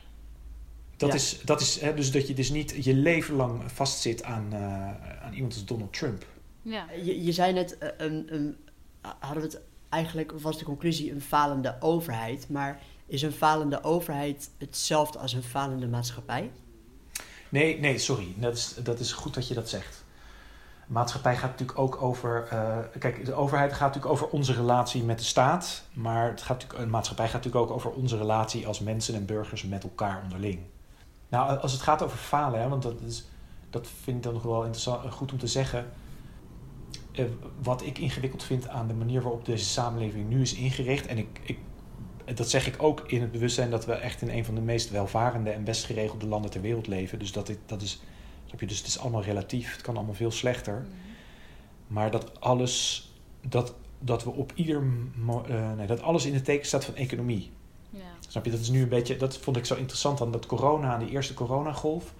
Speaker 3: Dat
Speaker 2: Ja.
Speaker 3: is, dat is hè, dus dat je dus niet je leven lang vastzit aan, eh, aan iemand als Donald Trump.
Speaker 5: Ja.
Speaker 2: je, je zei net, eh, een, een, hadden we het eigenlijk, was de conclusie een falende overheid, maar is een falende overheid hetzelfde als een falende maatschappij?
Speaker 3: Nee, nee, sorry. Dat is, dat is goed dat je dat zegt. Maatschappij gaat natuurlijk ook over. eh, kijk, de overheid gaat natuurlijk over onze relatie met de staat. Maar het gaat natuurlijk, een maatschappij gaat natuurlijk ook over onze relatie als mensen en burgers met elkaar onderling. Nou, als het gaat over falen, hè, want dat, is, dat vind ik dan nog wel interessant, eh, goed om te zeggen. Eh, wat ik ingewikkeld vind aan de manier waarop deze samenleving nu is ingericht. En ik, ik, dat zeg ik ook in het bewustzijn dat we echt in een van de meest welvarende en best geregelde landen ter wereld leven. Dus dat, dit, dat is. Snap je? Dus het is allemaal relatief. Het kan allemaal veel slechter. Maar dat alles. Dat, dat we op ieder. eh, nee, dat alles in het teken staat van economie.
Speaker 5: ja.
Speaker 3: Snap je? Dat is nu een beetje. Dat vond ik zo interessant aan dat corona, aan de eerste coronagolf.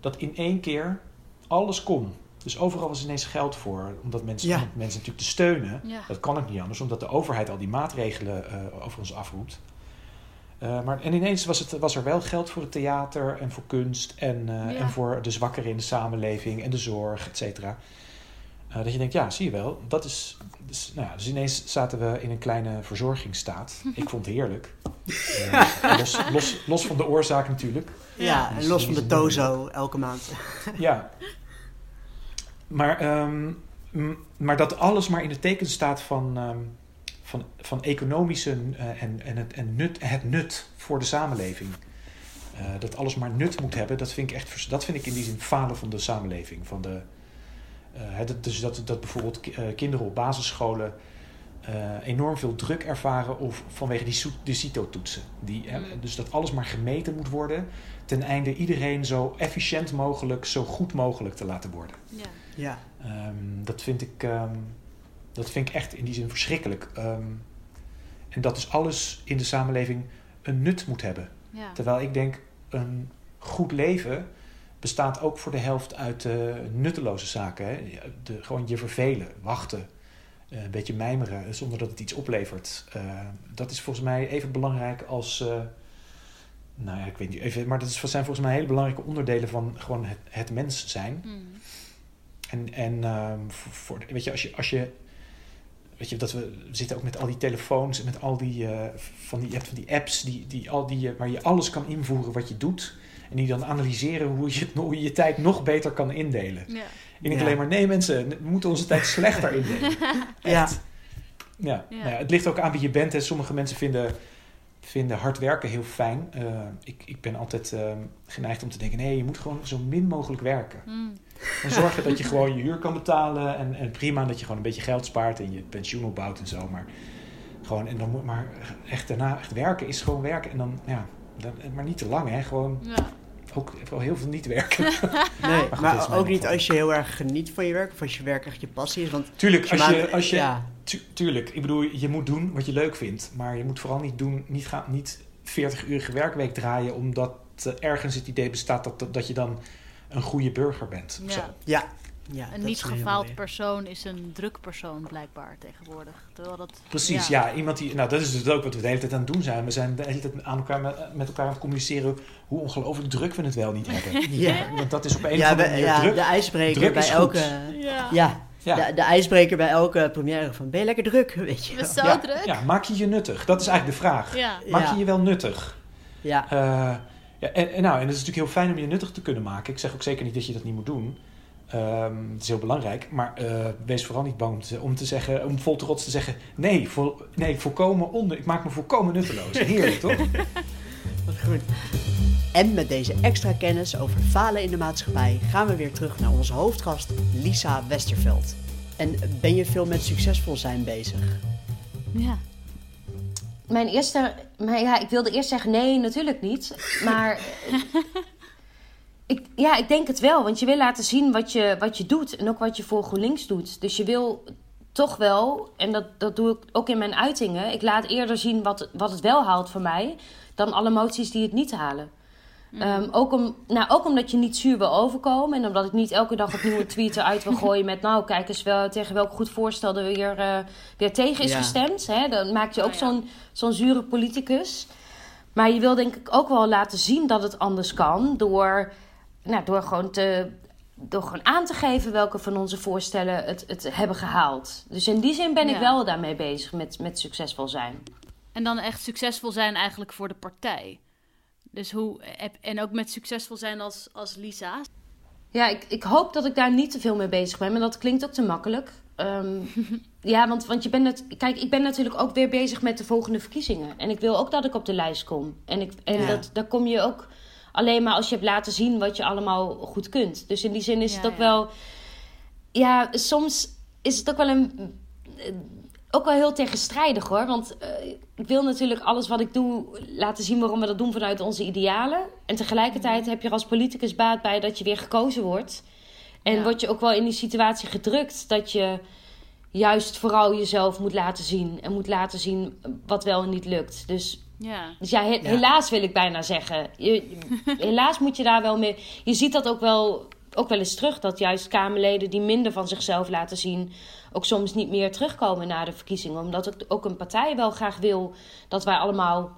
Speaker 3: Dat in één keer alles kon. Dus overal was ineens geld voor. Omdat mensen,
Speaker 2: Ja.
Speaker 3: om mensen natuurlijk te steunen.
Speaker 5: Ja.
Speaker 3: Dat kan ook niet anders, omdat de overheid al die maatregelen eh, over ons afroept. Eh, maar, en ineens was, het, was er wel geld voor het theater en voor kunst en, eh,
Speaker 5: Ja.
Speaker 3: en voor de zwakkeren in de samenleving en de zorg, et cetera. Eh, dat je denkt, ja, zie je wel, dat is. Dus, nou ja, dus ineens zaten we in een kleine verzorgingsstaat. Ik vond het heerlijk. Los, los, los van de oorzaak natuurlijk.
Speaker 2: Ja, en
Speaker 3: is-
Speaker 2: los van de tozo elke maand.
Speaker 3: Ja. Maar, ehm, maar dat alles maar in het teken staat van, ehm, van, van economische eh, en, en, het, en nut, het nut voor de samenleving. Eh, dat alles maar nut moet hebben, dat vind ik echt dat vind ik in die zin falen van de samenleving. Van de, eh, dus dat, dat bijvoorbeeld ki- kinderen op basisscholen enorm veel druk ervaren of vanwege die, soet- de CITO-toetsen. Die, hè,
Speaker 5: Mm.
Speaker 3: Dus dat alles maar gemeten moet worden ten einde iedereen zo efficiënt mogelijk, zo goed mogelijk te laten worden.
Speaker 5: ja.
Speaker 2: Ja,
Speaker 3: Ehm, dat, vind ik, ehm, dat vind ik echt in die zin verschrikkelijk. Ehm, en dat dus alles in de samenleving een nut moet hebben.
Speaker 5: ja.
Speaker 3: Terwijl ik denk, een goed leven bestaat ook voor de helft uit eh, nutteloze zaken. Hè? De, gewoon je vervelen, wachten, eh, een beetje mijmeren zonder dat het iets oplevert. Eh, dat is volgens mij even belangrijk als. eh, nou ja, ik weet niet even, maar dat zijn volgens mij hele belangrijke onderdelen van gewoon het, het mens zijn.
Speaker 5: Mm.
Speaker 3: En, en ehm, voor, voor- weet je, als je, als je, weet je, dat we, zitten ook met al die telefoons en met al die, eh, van die, je hebt van die apps die, die, al die, eh, waar je alles kan invoeren wat je doet. En die dan analyseren hoe je, het- hoe je je tijd nog beter kan indelen.
Speaker 5: Ja.
Speaker 3: Ik denk
Speaker 2: Ja.
Speaker 3: alleen maar, nee mensen, we moeten onze tijd slechter indelen.
Speaker 2: ja,
Speaker 3: Ja,
Speaker 5: Ja.
Speaker 3: Nou ja, het ligt ook aan wie je bent. Hè. Sommige mensen vinden, vinden hard werken heel fijn. Eh, ik, ik ben altijd eh, geneigd om te denken, nee, je moet gewoon zo min mogelijk werken.
Speaker 5: Mm.
Speaker 3: En zorgen dat je gewoon je huur kan betalen. En, en prima dat je gewoon een beetje geld spaart en je pensioen opbouwt en zo. Maar, gewoon, en dan moet maar echt daarna echt werken is gewoon werken. En dan, ja, dan, maar niet te lang hè. Gewoon
Speaker 5: Ja.
Speaker 3: Ook wel heel veel niet werken.
Speaker 2: Nee,
Speaker 3: goed,
Speaker 2: maar, ook niet als je heel erg geniet van je werk of als je werk echt je passie is. Want
Speaker 3: Tuurlijk, als
Speaker 2: maakt-
Speaker 3: je, als je,
Speaker 2: ja,
Speaker 3: tu- tuurlijk, ik bedoel, je moet doen wat je leuk vindt. Maar je moet vooral niet doen, niet, gaan, niet 40 uurige werkweek draaien, omdat eh, ergens het idee bestaat dat, dat, dat je dan een goede burger bent.
Speaker 5: Ja.
Speaker 2: ja, ja,
Speaker 5: Een niet gefaald persoon is een druk persoon blijkbaar tegenwoordig. Terwijl dat,
Speaker 3: Precies, ja. iemand die, nou dat is dus ook wat we de hele tijd aan het doen zijn. We zijn de hele tijd aan elkaar, met, met elkaar aan het communiceren hoe ongelooflijk druk we het wel niet hebben.
Speaker 2: Ja,
Speaker 3: Want dat is op een of andere manier
Speaker 2: ja
Speaker 3: druk.
Speaker 2: de ijsbreker
Speaker 3: druk
Speaker 2: bij
Speaker 3: is
Speaker 2: elke...
Speaker 3: goed.
Speaker 5: Ja.
Speaker 2: Ja,
Speaker 3: Ja.
Speaker 2: De, de ijsbreker bij elke première van ben je lekker druk, weet je wel.
Speaker 5: zo
Speaker 3: ja,
Speaker 5: druk.
Speaker 3: ja, maak je je nuttig? Dat is eigenlijk de vraag.
Speaker 5: Ja.
Speaker 3: Maak
Speaker 2: Ja.
Speaker 3: je je wel nuttig?
Speaker 2: Ja,
Speaker 3: Eh, ja, en, en, nou, en het is natuurlijk heel fijn om je nuttig te kunnen maken. Ik zeg ook zeker niet dat je dat niet moet doen. Ehm, het is heel belangrijk. Maar eh, wees vooral niet bang om te, om te zeggen, om vol trots te zeggen: nee, vol, nee, volkomen onder. Ik maak me volkomen nutteloos. Heerlijk, toch?
Speaker 2: wat goed. En met deze extra kennis over falen in de maatschappij gaan we weer terug naar onze hoofdgast Lisa Westerveld. En ben je veel met succesvol zijn bezig?
Speaker 5: Ja.
Speaker 1: Mijn eerste... Maar ja, ik wilde eerst zeggen nee, natuurlijk niet. Maar... ik, ja, ik denk het wel. Want je wil laten zien wat je, wat je doet. En ook wat je voor GroenLinks doet. Dus je wil toch wel... En dat, dat doe ik ook in mijn uitingen. Ik laat eerder zien wat, wat het wel haalt voor mij... dan alle moties die het niet halen. Ehm, ook, om, nou, ook omdat je niet zuur wil overkomen. En omdat ik niet elke dag opnieuw een tweet eruit wil gooien met... nou, kijk eens wel tegen welk goed voorstel er weer, eh, weer tegen is
Speaker 2: Ja.
Speaker 1: gestemd. Hè? Dan maak je ook
Speaker 5: Oh, ja.
Speaker 1: zo'n zo'n zure politicus. Maar je wil denk ik ook wel laten zien dat het anders kan... door, nou, door, gewoon, te, door gewoon aan te geven welke van onze voorstellen het, het hebben gehaald. Dus in die zin ben ik wel daarmee bezig met, met succesvol zijn.
Speaker 5: En dan echt succesvol zijn eigenlijk voor de partij. Dus hoe, en ook met succesvol zijn als, als Lisa.
Speaker 1: Ja, ik, ik hoop dat ik daar niet te veel mee bezig ben. Maar dat klinkt ook te makkelijk. Ehm, ja, want, want je bent het, kijk, ik ben natuurlijk ook weer bezig met de volgende verkiezingen. En ik wil ook dat ik op de lijst kom. En, ik, en
Speaker 2: Ja.
Speaker 1: dat, daar kom je ook alleen maar als je hebt laten zien wat je allemaal goed kunt. Dus in die zin is
Speaker 5: Ja,
Speaker 1: het ook
Speaker 5: ja.
Speaker 1: wel... Ja, soms is het ook wel een... Ook wel heel tegenstrijdig hoor. Want eh, ik wil natuurlijk alles wat ik doe laten zien waarom we dat doen vanuit onze idealen. En tegelijkertijd heb je er als politicus baat bij dat je weer gekozen wordt. En
Speaker 5: Ja.
Speaker 1: word je ook wel in die situatie gedrukt dat je juist vooral jezelf moet laten zien. En moet laten zien wat wel en niet lukt. Dus,
Speaker 5: Ja.
Speaker 1: dus ja, he-
Speaker 2: Ja.
Speaker 1: helaas wil ik bijna zeggen. Je, helaas moet je daar wel mee. Je ziet dat ook wel, ook wel eens terug. Dat juist Kamerleden die minder van zichzelf laten zien. ook soms niet meer terugkomen na de verkiezingen. Omdat ook, ook een partij wel graag wil dat wij allemaal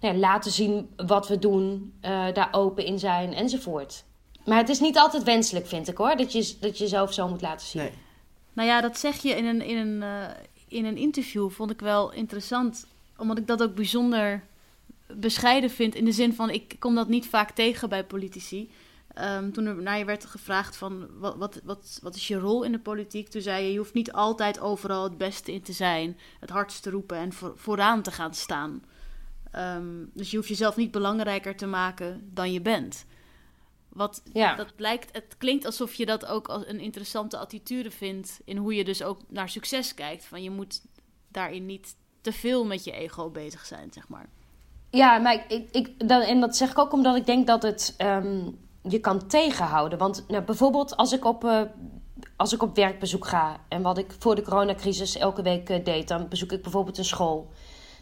Speaker 1: nou ja, laten zien wat we doen. eh, daar open in zijn enzovoort. Maar het is niet altijd wenselijk, vind ik hoor. Dat je, dat je jezelf zo moet laten zien.
Speaker 2: Nee.
Speaker 5: Nou ja, dat zeg je in een, in, een, eh, in een interview, vond ik wel interessant. Omdat ik dat ook bijzonder bescheiden vind. In de zin van, ik kom dat niet vaak tegen bij politici. Ehm, toen er naar je werd gevraagd van, wat, wat, wat, wat is je rol in de politiek? Toen zei je, je hoeft niet altijd overal het beste in te zijn. Het hardst te roepen en voor, vooraan te gaan staan. Ehm, dus je hoeft jezelf niet belangrijker te maken dan je bent. Wat
Speaker 1: Ja.
Speaker 5: dat lijkt, het klinkt alsof je dat ook als een interessante attitude vindt. In hoe je dus ook naar succes kijkt. Van je moet daarin niet te veel met je ego bezig zijn, zeg maar.
Speaker 1: Ja, maar ik, ik, dan, en dat zeg ik ook omdat ik denk dat het ehm, je kan tegenhouden. Want nou, bijvoorbeeld als ik, op, eh, als ik op werkbezoek ga... en wat ik voor de coronacrisis elke week eh, deed... dan bezoek ik bijvoorbeeld een school.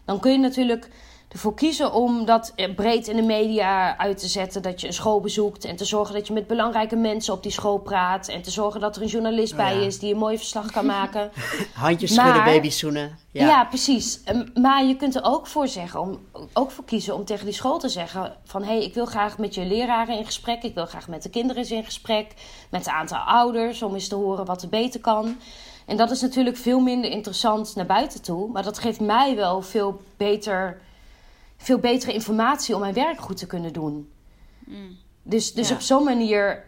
Speaker 1: Dan kun je natuurlijk ervoor kiezen om dat eh, breed in de media uit te zetten... dat je een school bezoekt en te zorgen dat je met belangrijke mensen op die school praat... en te zorgen dat er een journalist
Speaker 2: Oh,
Speaker 1: bij
Speaker 2: ja.
Speaker 1: is die een mooi verslag kan maken...
Speaker 2: Handjes schudden, baby's zoenen.
Speaker 1: Ja,
Speaker 2: Ja.
Speaker 1: precies. Ehm, Maar je kunt er ook voor zeggen, om, ook voor kiezen om tegen die school te zeggen van hé, hey, ik wil graag met je leraren in gesprek, ik wil graag met de kinderen eens in gesprek, met een aantal ouders om eens te horen wat er beter kan. En dat is natuurlijk veel minder interessant naar buiten toe, maar dat geeft mij wel veel beter, veel betere informatie om mijn werk goed te kunnen doen. Dus, dus
Speaker 2: Ja.
Speaker 1: op zo'n manier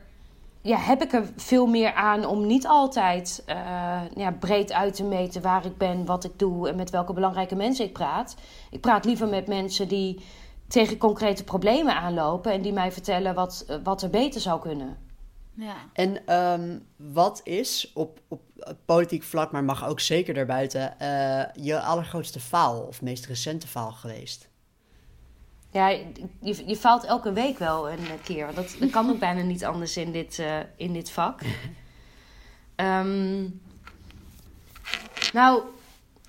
Speaker 1: ja, heb ik er veel meer aan om niet altijd eh, ja, breed uit te meten waar ik ben, wat ik doe en met welke belangrijke mensen ik praat. Ik praat liever met mensen die tegen concrete problemen aanlopen en die mij vertellen wat, eh, wat er beter zou kunnen.
Speaker 5: Ja.
Speaker 2: En ehm, wat is op, op politiek vlak, maar mag ook zeker daarbuiten, eh, je allergrootste faal of meest recente faal geweest?
Speaker 1: Ja, je, je faalt elke week wel een keer. Dat, kan ook bijna niet anders in dit, uh, in dit vak. Um, nou,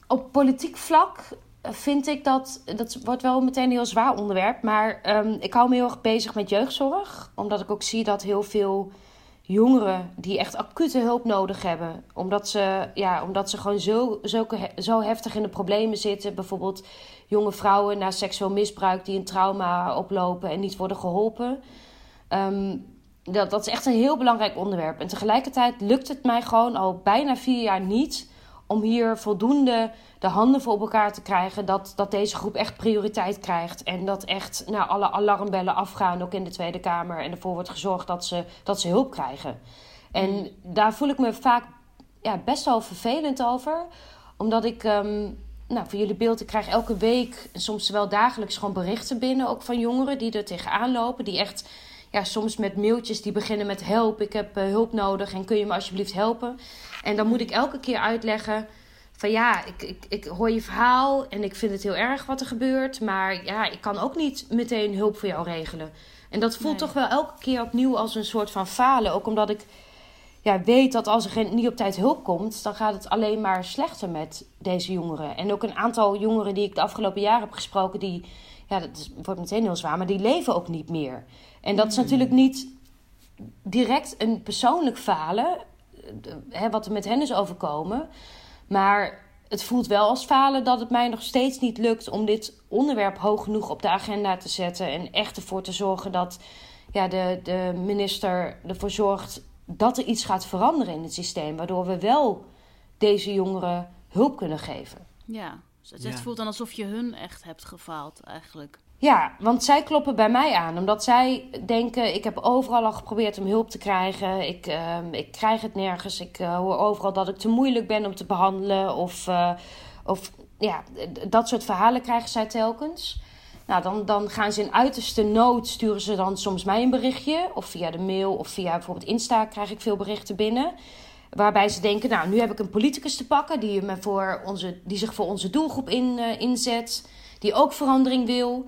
Speaker 1: op politiek vlak vind ik dat... Dat wordt wel meteen een heel zwaar onderwerp. Maar um, ik hou me heel erg bezig met jeugdzorg. Omdat ik ook zie dat heel veel jongeren die echt acute hulp nodig hebben. Omdat ze, ja, omdat ze gewoon zo, zo, zo heftig in de problemen zitten. Bijvoorbeeld jonge vrouwen na seksueel misbruik die een trauma oplopen en niet worden geholpen. Um, dat, dat is echt een heel belangrijk onderwerp. En tegelijkertijd lukt het mij gewoon al bijna vier jaar niet om hier voldoende de handen voor op elkaar te krijgen. Dat, dat deze groep echt prioriteit krijgt. En dat echt nou, alle alarmbellen afgaan, ook in de Tweede Kamer. En ervoor wordt gezorgd dat ze, dat ze hulp krijgen. En daar voel ik me vaak ja, best wel vervelend over. Omdat ik, um, nou, voor jullie beeld, ik krijg elke week en soms wel dagelijks gewoon berichten binnen. Ook van jongeren die er tegenaan lopen. Die echt, ja, soms met mailtjes die beginnen met help. Ik heb uh, hulp nodig en kun je me alsjeblieft helpen. En dan moet ik elke keer uitleggen van ja, ik, ik, ik hoor je verhaal en ik vind het heel erg wat er gebeurt. Maar ja, ik kan ook niet meteen hulp voor jou regelen. En dat voelt toch wel elke keer opnieuw als een soort van falen. Ook omdat ik ja, weet dat als er niet op tijd hulp komt, dan gaat het alleen maar slechter met deze jongeren. En ook een aantal jongeren die ik de afgelopen jaren heb gesproken, die, ja, dat wordt meteen heel zwaar, maar die leven ook niet meer. En dat is
Speaker 5: Hmm.
Speaker 1: natuurlijk niet direct een persoonlijk falen, hè, wat er met hen is overkomen. Maar het voelt wel als falen dat het mij nog steeds niet lukt om dit onderwerp hoog genoeg op de agenda te zetten. En echt ervoor te zorgen dat ja, de, de minister ervoor zorgt dat er iets gaat veranderen in het systeem. Waardoor we wel deze jongeren hulp kunnen geven.
Speaker 5: Ja, dus het,
Speaker 2: Ja.
Speaker 5: voelt dan alsof je hun echt hebt gefaald eigenlijk.
Speaker 1: Ja, want zij kloppen bij mij aan. Omdat zij denken, ik heb overal al geprobeerd om hulp te krijgen. Ik, ehm, ik krijg het nergens. Ik eh, hoor overal dat ik te moeilijk ben om te behandelen. Of, eh, of ja, dat soort verhalen krijgen zij telkens. Nou, dan, dan gaan ze in uiterste nood, sturen ze dan soms mij een berichtje. Of via de mail of via bijvoorbeeld Insta krijg ik veel berichten binnen. Waarbij ze denken, nou, nu heb ik een politicus te pakken die, me voor onze, die zich voor onze doelgroep in, eh, inzet. Die ook verandering wil.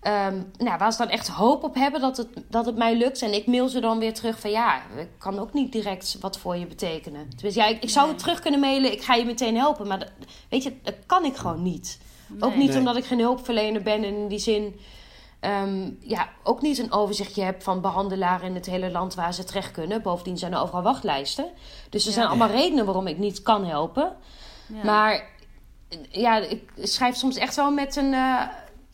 Speaker 1: Ehm, nou, waar ze dan echt hoop op hebben dat het, dat het mij lukt. En ik mail ze dan weer terug van ja, ik kan ook niet direct wat voor je betekenen. Tenminste, ja, ik, ik zou het terug kunnen mailen, ik ga je meteen helpen. Maar dat, weet je, dat kan ik gewoon niet. Ook niet
Speaker 2: Nee.
Speaker 1: omdat ik geen hulpverlener ben en in die zin... ehm, ja, ook niet een overzichtje heb van behandelaren in het hele land waar ze terecht kunnen. Bovendien zijn er overal wachtlijsten. Dus er
Speaker 5: Ja.
Speaker 1: zijn allemaal redenen waarom ik niet kan helpen.
Speaker 5: Ja.
Speaker 1: Maar ja, ik schrijf soms echt wel met een. eh,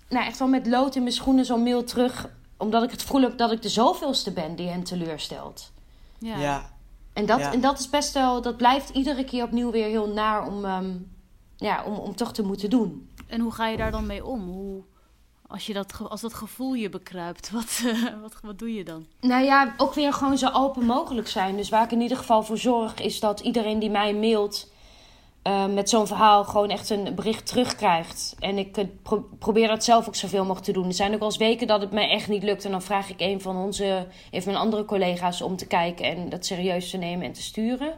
Speaker 1: nou, echt wel met lood in mijn schoenen zo'n mail terug. Omdat ik het gevoel heb dat ik de zoveelste ben die hen teleurstelt.
Speaker 5: ja.
Speaker 2: Ja.
Speaker 1: En dat,
Speaker 2: Ja.
Speaker 1: en dat is best wel. Dat blijft iedere keer opnieuw weer heel naar om. ehm, ja, om, om toch te moeten doen.
Speaker 5: En hoe ga je daar dan mee om? Hoe, als, je dat, als dat gevoel je bekruipt, wat, eh, wat, wat doe je dan?
Speaker 1: Nou ja, ook weer gewoon zo open mogelijk zijn. Dus waar ik in ieder geval voor zorg, is dat iedereen die mij mailt eh, met zo'n verhaal gewoon echt een bericht terugkrijgt. En ik eh, pro- probeer dat zelf ook zoveel mogelijk te doen. Er zijn ook wel eens weken dat het mij echt niet lukt. En dan vraag ik een van onze, een van mijn andere collega's om te kijken en dat serieus te nemen en te sturen.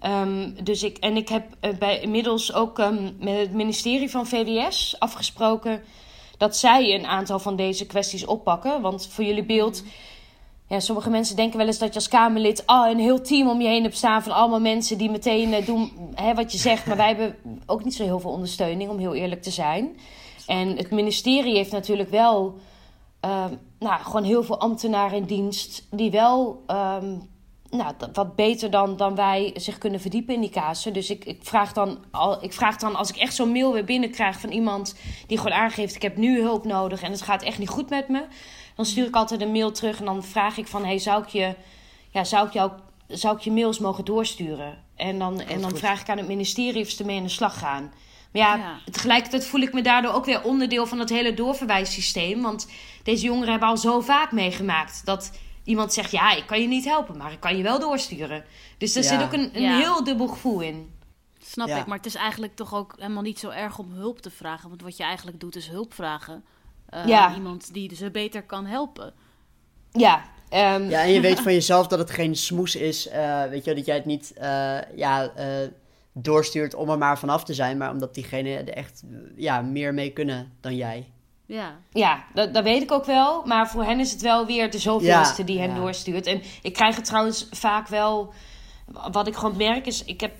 Speaker 1: Ehm, dus ik, en ik heb eh, bij, inmiddels ook ehm, met het ministerie van VWS afgesproken dat zij een aantal van deze kwesties oppakken. Want voor jullie beeld, ja, sommige mensen denken wel eens dat je als Kamerlid ah, een heel team om je heen hebt staan van allemaal mensen die meteen eh, doen hè, wat je zegt. Maar wij hebben ook niet zo heel veel ondersteuning, om heel eerlijk te zijn. En het ministerie heeft natuurlijk wel ehm, nou, gewoon heel veel ambtenaren in dienst die wel nou, dat- wat beter dan, dan wij zich kunnen verdiepen in die casus. Dus ik, ik, vraag dan, al, ik vraag dan, als ik echt zo'n mail weer binnenkrijg van iemand die gewoon aangeeft: ik heb nu hulp nodig en het gaat echt niet goed met me. Dan stuur ik altijd een mail terug en dan vraag ik van: hey, zou ik je, ja, zou ik jou, zou ik je mails mogen doorsturen? En dan, en dan vraag ik aan het ministerie of ze ermee aan de slag gaan. Maar ja,
Speaker 5: Ja.
Speaker 1: tegelijkertijd voel ik me daardoor ook weer onderdeel van het hele doorverwijssysteem. Want deze jongeren hebben al zo vaak meegemaakt dat iemand zegt: Ja, ik kan je niet helpen, maar ik kan je wel doorsturen. Dus er
Speaker 2: Ja.
Speaker 1: zit ook een, een
Speaker 5: Ja.
Speaker 1: heel dubbel gevoel in.
Speaker 5: Snap
Speaker 2: Ja.
Speaker 5: ik, maar het is eigenlijk toch ook helemaal niet zo erg om hulp te vragen. Want wat je eigenlijk doet is hulp vragen. eh,
Speaker 1: Ja.
Speaker 5: aan Iemand die ze beter kan helpen.
Speaker 1: Ja, ehm,
Speaker 2: Ja, en je weet van jezelf dat het geen smoes is. eh, weet je, wel, dat jij het niet eh, ja, eh, doorstuurt om er maar vanaf te zijn, maar omdat diegenen er echt ja, meer mee kunnen dan jij.
Speaker 5: Ja.
Speaker 1: Ja, dat, dat weet ik ook wel. Maar voor hen is het wel weer de zoveelste
Speaker 2: Ja,
Speaker 1: die hen
Speaker 2: ja.
Speaker 1: doorstuurt. En ik krijg het trouwens vaak wel... Wat ik gewoon merk is... Ik heb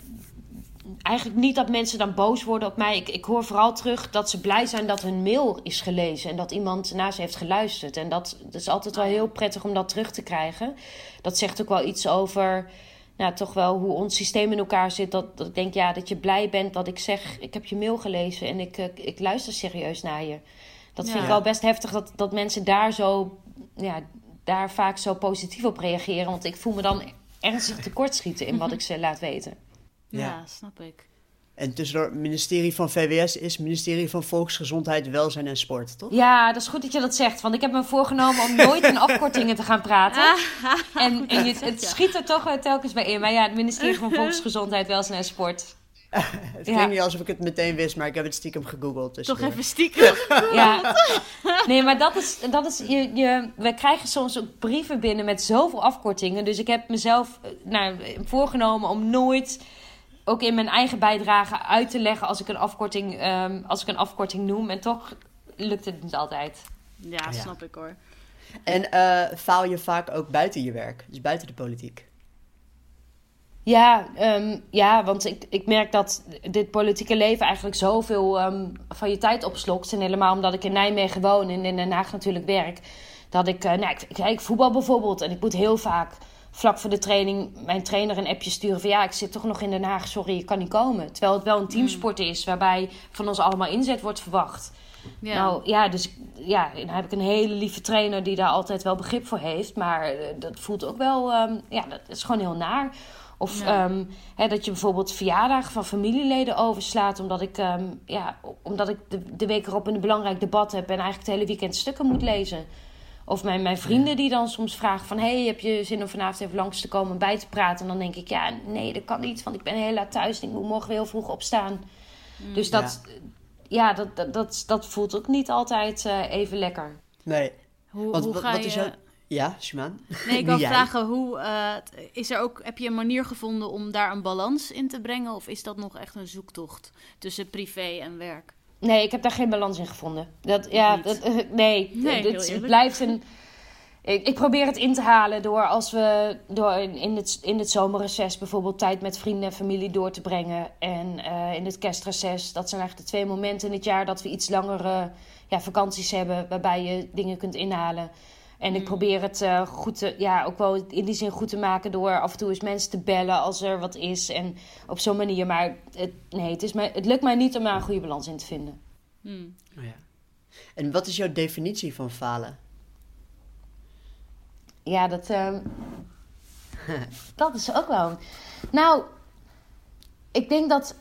Speaker 1: eigenlijk niet dat mensen dan boos worden op mij. Ik, ik hoor vooral terug dat ze blij zijn dat hun mail is gelezen. En dat iemand naar ze heeft geluisterd. En dat, dat is altijd wel heel prettig om dat terug te krijgen. Dat zegt ook wel iets over... Nou, toch wel hoe ons systeem in elkaar zit. Dat, dat ik denk, ja, dat je blij bent dat ik zeg... Ik heb je mail gelezen en ik, eh, ik luister serieus naar je. Dat vind ik wel best heftig dat, dat mensen daar zo... Ja, daar vaak zo positief op reageren. Want ik voel me dan ernstig tekortschieten in wat ik ze laat weten.
Speaker 5: Ja,
Speaker 2: Ja.
Speaker 5: snap ik.
Speaker 2: En tussendoor, het ministerie van VWS is ministerie van Volksgezondheid, Welzijn en Sport, toch?
Speaker 1: Ja, dat is goed dat je dat zegt. Want ik heb me voorgenomen om nooit in afkortingen te gaan praten. En, en je, het schiet er toch wel telkens bij in. Maar ja, het ministerie van Volksgezondheid, Welzijn en Sport.
Speaker 2: Het
Speaker 1: Ja.
Speaker 2: klinkt niet alsof ik het meteen wist, maar ik heb het stiekem gegoogeld.
Speaker 5: Toch
Speaker 2: tussendoor.
Speaker 5: even stiekem.
Speaker 1: Ja. Nee, maar dat is, dat is je, je, we krijgen soms ook brieven binnen met zoveel afkortingen. Dus ik heb mezelf eh, nou, voorgenomen om nooit, ook in mijn eigen bijdrage, uit te leggen als ik een afkorting, ehm, als ik een afkorting noem. En toch lukt het niet altijd.
Speaker 5: Ja,
Speaker 2: Ja.
Speaker 5: snap ik hoor.
Speaker 2: En eh, faal je vaak ook buiten je werk, dus buiten de politiek?
Speaker 1: Ja, ehm, ja want ik, ik merk dat dit politieke leven eigenlijk zoveel ehm, van je tijd opslokt. En helemaal omdat ik in Nijmegen woon en in Den Haag natuurlijk werk. Dat ik, eh, nou, ik, ik, ik voetbal bijvoorbeeld. En ik moet heel vaak vlak voor de training mijn trainer een appje sturen van... ja, ik zit toch nog in Den Haag, sorry, ik kan niet komen. Terwijl het wel een teamsport is waarbij van ons allemaal inzet wordt verwacht.
Speaker 5: Ja.
Speaker 1: Nou ja, dus ja, dan heb ik een hele lieve trainer die daar altijd wel begrip voor heeft. Maar eh, dat voelt ook wel, ehm, ja, dat is gewoon heel naar. Of
Speaker 5: Ja.
Speaker 1: ehm, hè, dat je bijvoorbeeld verjaardagen van familieleden overslaat. Omdat ik, ehm, ja, omdat ik de, de week erop een belangrijk debat heb en eigenlijk het hele weekend stukken moet lezen. Of mijn, mijn vrienden die dan soms vragen van... hey, heb je zin om vanavond even langs te komen en bij te praten? En dan denk ik, ja, nee, dat kan niet. Want ik ben heel laat thuis en ik moet morgen weer heel vroeg opstaan. Dus dat, ja. dat, dat, dat, dat voelt ook niet altijd eh, even lekker.
Speaker 2: Nee.
Speaker 5: Hoe,
Speaker 2: Want
Speaker 5: hoe
Speaker 2: wat,
Speaker 5: ga
Speaker 2: wat
Speaker 5: je...
Speaker 2: is jouw... Ja, Shumaan?
Speaker 5: Nee, ik wil vragen, hoe, eh, is er ook, heb je een manier gevonden om daar een balans in te brengen? Of is dat nog echt een zoektocht tussen privé en werk?
Speaker 1: Nee, ik heb daar geen balans in gevonden. Dat, ja, dat, eh, nee,
Speaker 5: Nee,
Speaker 1: het, blijft een... Ik, ik probeer het in te halen door als we door in, in het, in het zomerreces bijvoorbeeld tijd met vrienden en familie door te brengen. En eh, in het kerstreces, dat zijn eigenlijk de twee momenten in het jaar dat we iets langere ja, vakanties hebben waarbij je dingen kunt inhalen. En ik probeer het eh, goed te, ja, ook wel in die zin goed te maken door af en toe eens mensen te bellen als er wat is. En op zo'n manier. Maar het, nee, het, is mij, het lukt mij niet om daar een goede balans in te vinden.
Speaker 5: Hmm.
Speaker 2: Oh, ja. En wat is jouw definitie van falen?
Speaker 1: Ja, dat, ehm, dat is ook wel. Nou, ik denk dat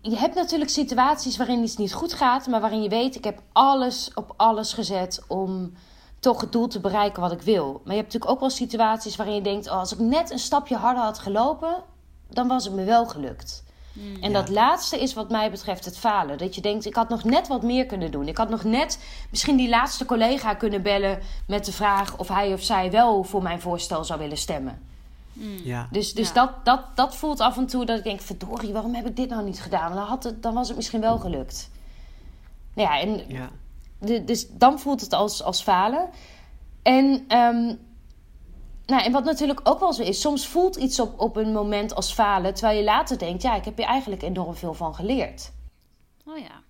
Speaker 1: je hebt natuurlijk situaties waarin iets niet goed gaat, maar waarin je weet, ik heb alles op alles gezet om toch het doel te bereiken wat ik wil. Maar je hebt natuurlijk ook wel situaties waarin je denkt, oh, als ik net een stapje harder had gelopen, dan was het me wel gelukt. En dat laatste is wat mij betreft het falen. Dat je denkt, ik had nog net wat meer kunnen doen. Ik had nog net misschien die laatste collega kunnen bellen met de vraag of hij of zij wel voor mijn voorstel zou willen stemmen.
Speaker 2: Ja.
Speaker 1: Dus, dus
Speaker 5: Ja.
Speaker 1: dat, dat, dat voelt af en toe dat ik denk, verdorie, waarom heb ik dit nou niet gedaan? Dan, had het, dan was het misschien wel gelukt. Nou ja, en
Speaker 2: ja.
Speaker 1: De- dus dan voelt het als, als falen. En, ehm, nou, en wat natuurlijk ook wel zo is, soms voelt iets op, op een moment als falen, terwijl je later denkt, ja, ik heb hier eigenlijk enorm veel van geleerd.
Speaker 5: Oh ja.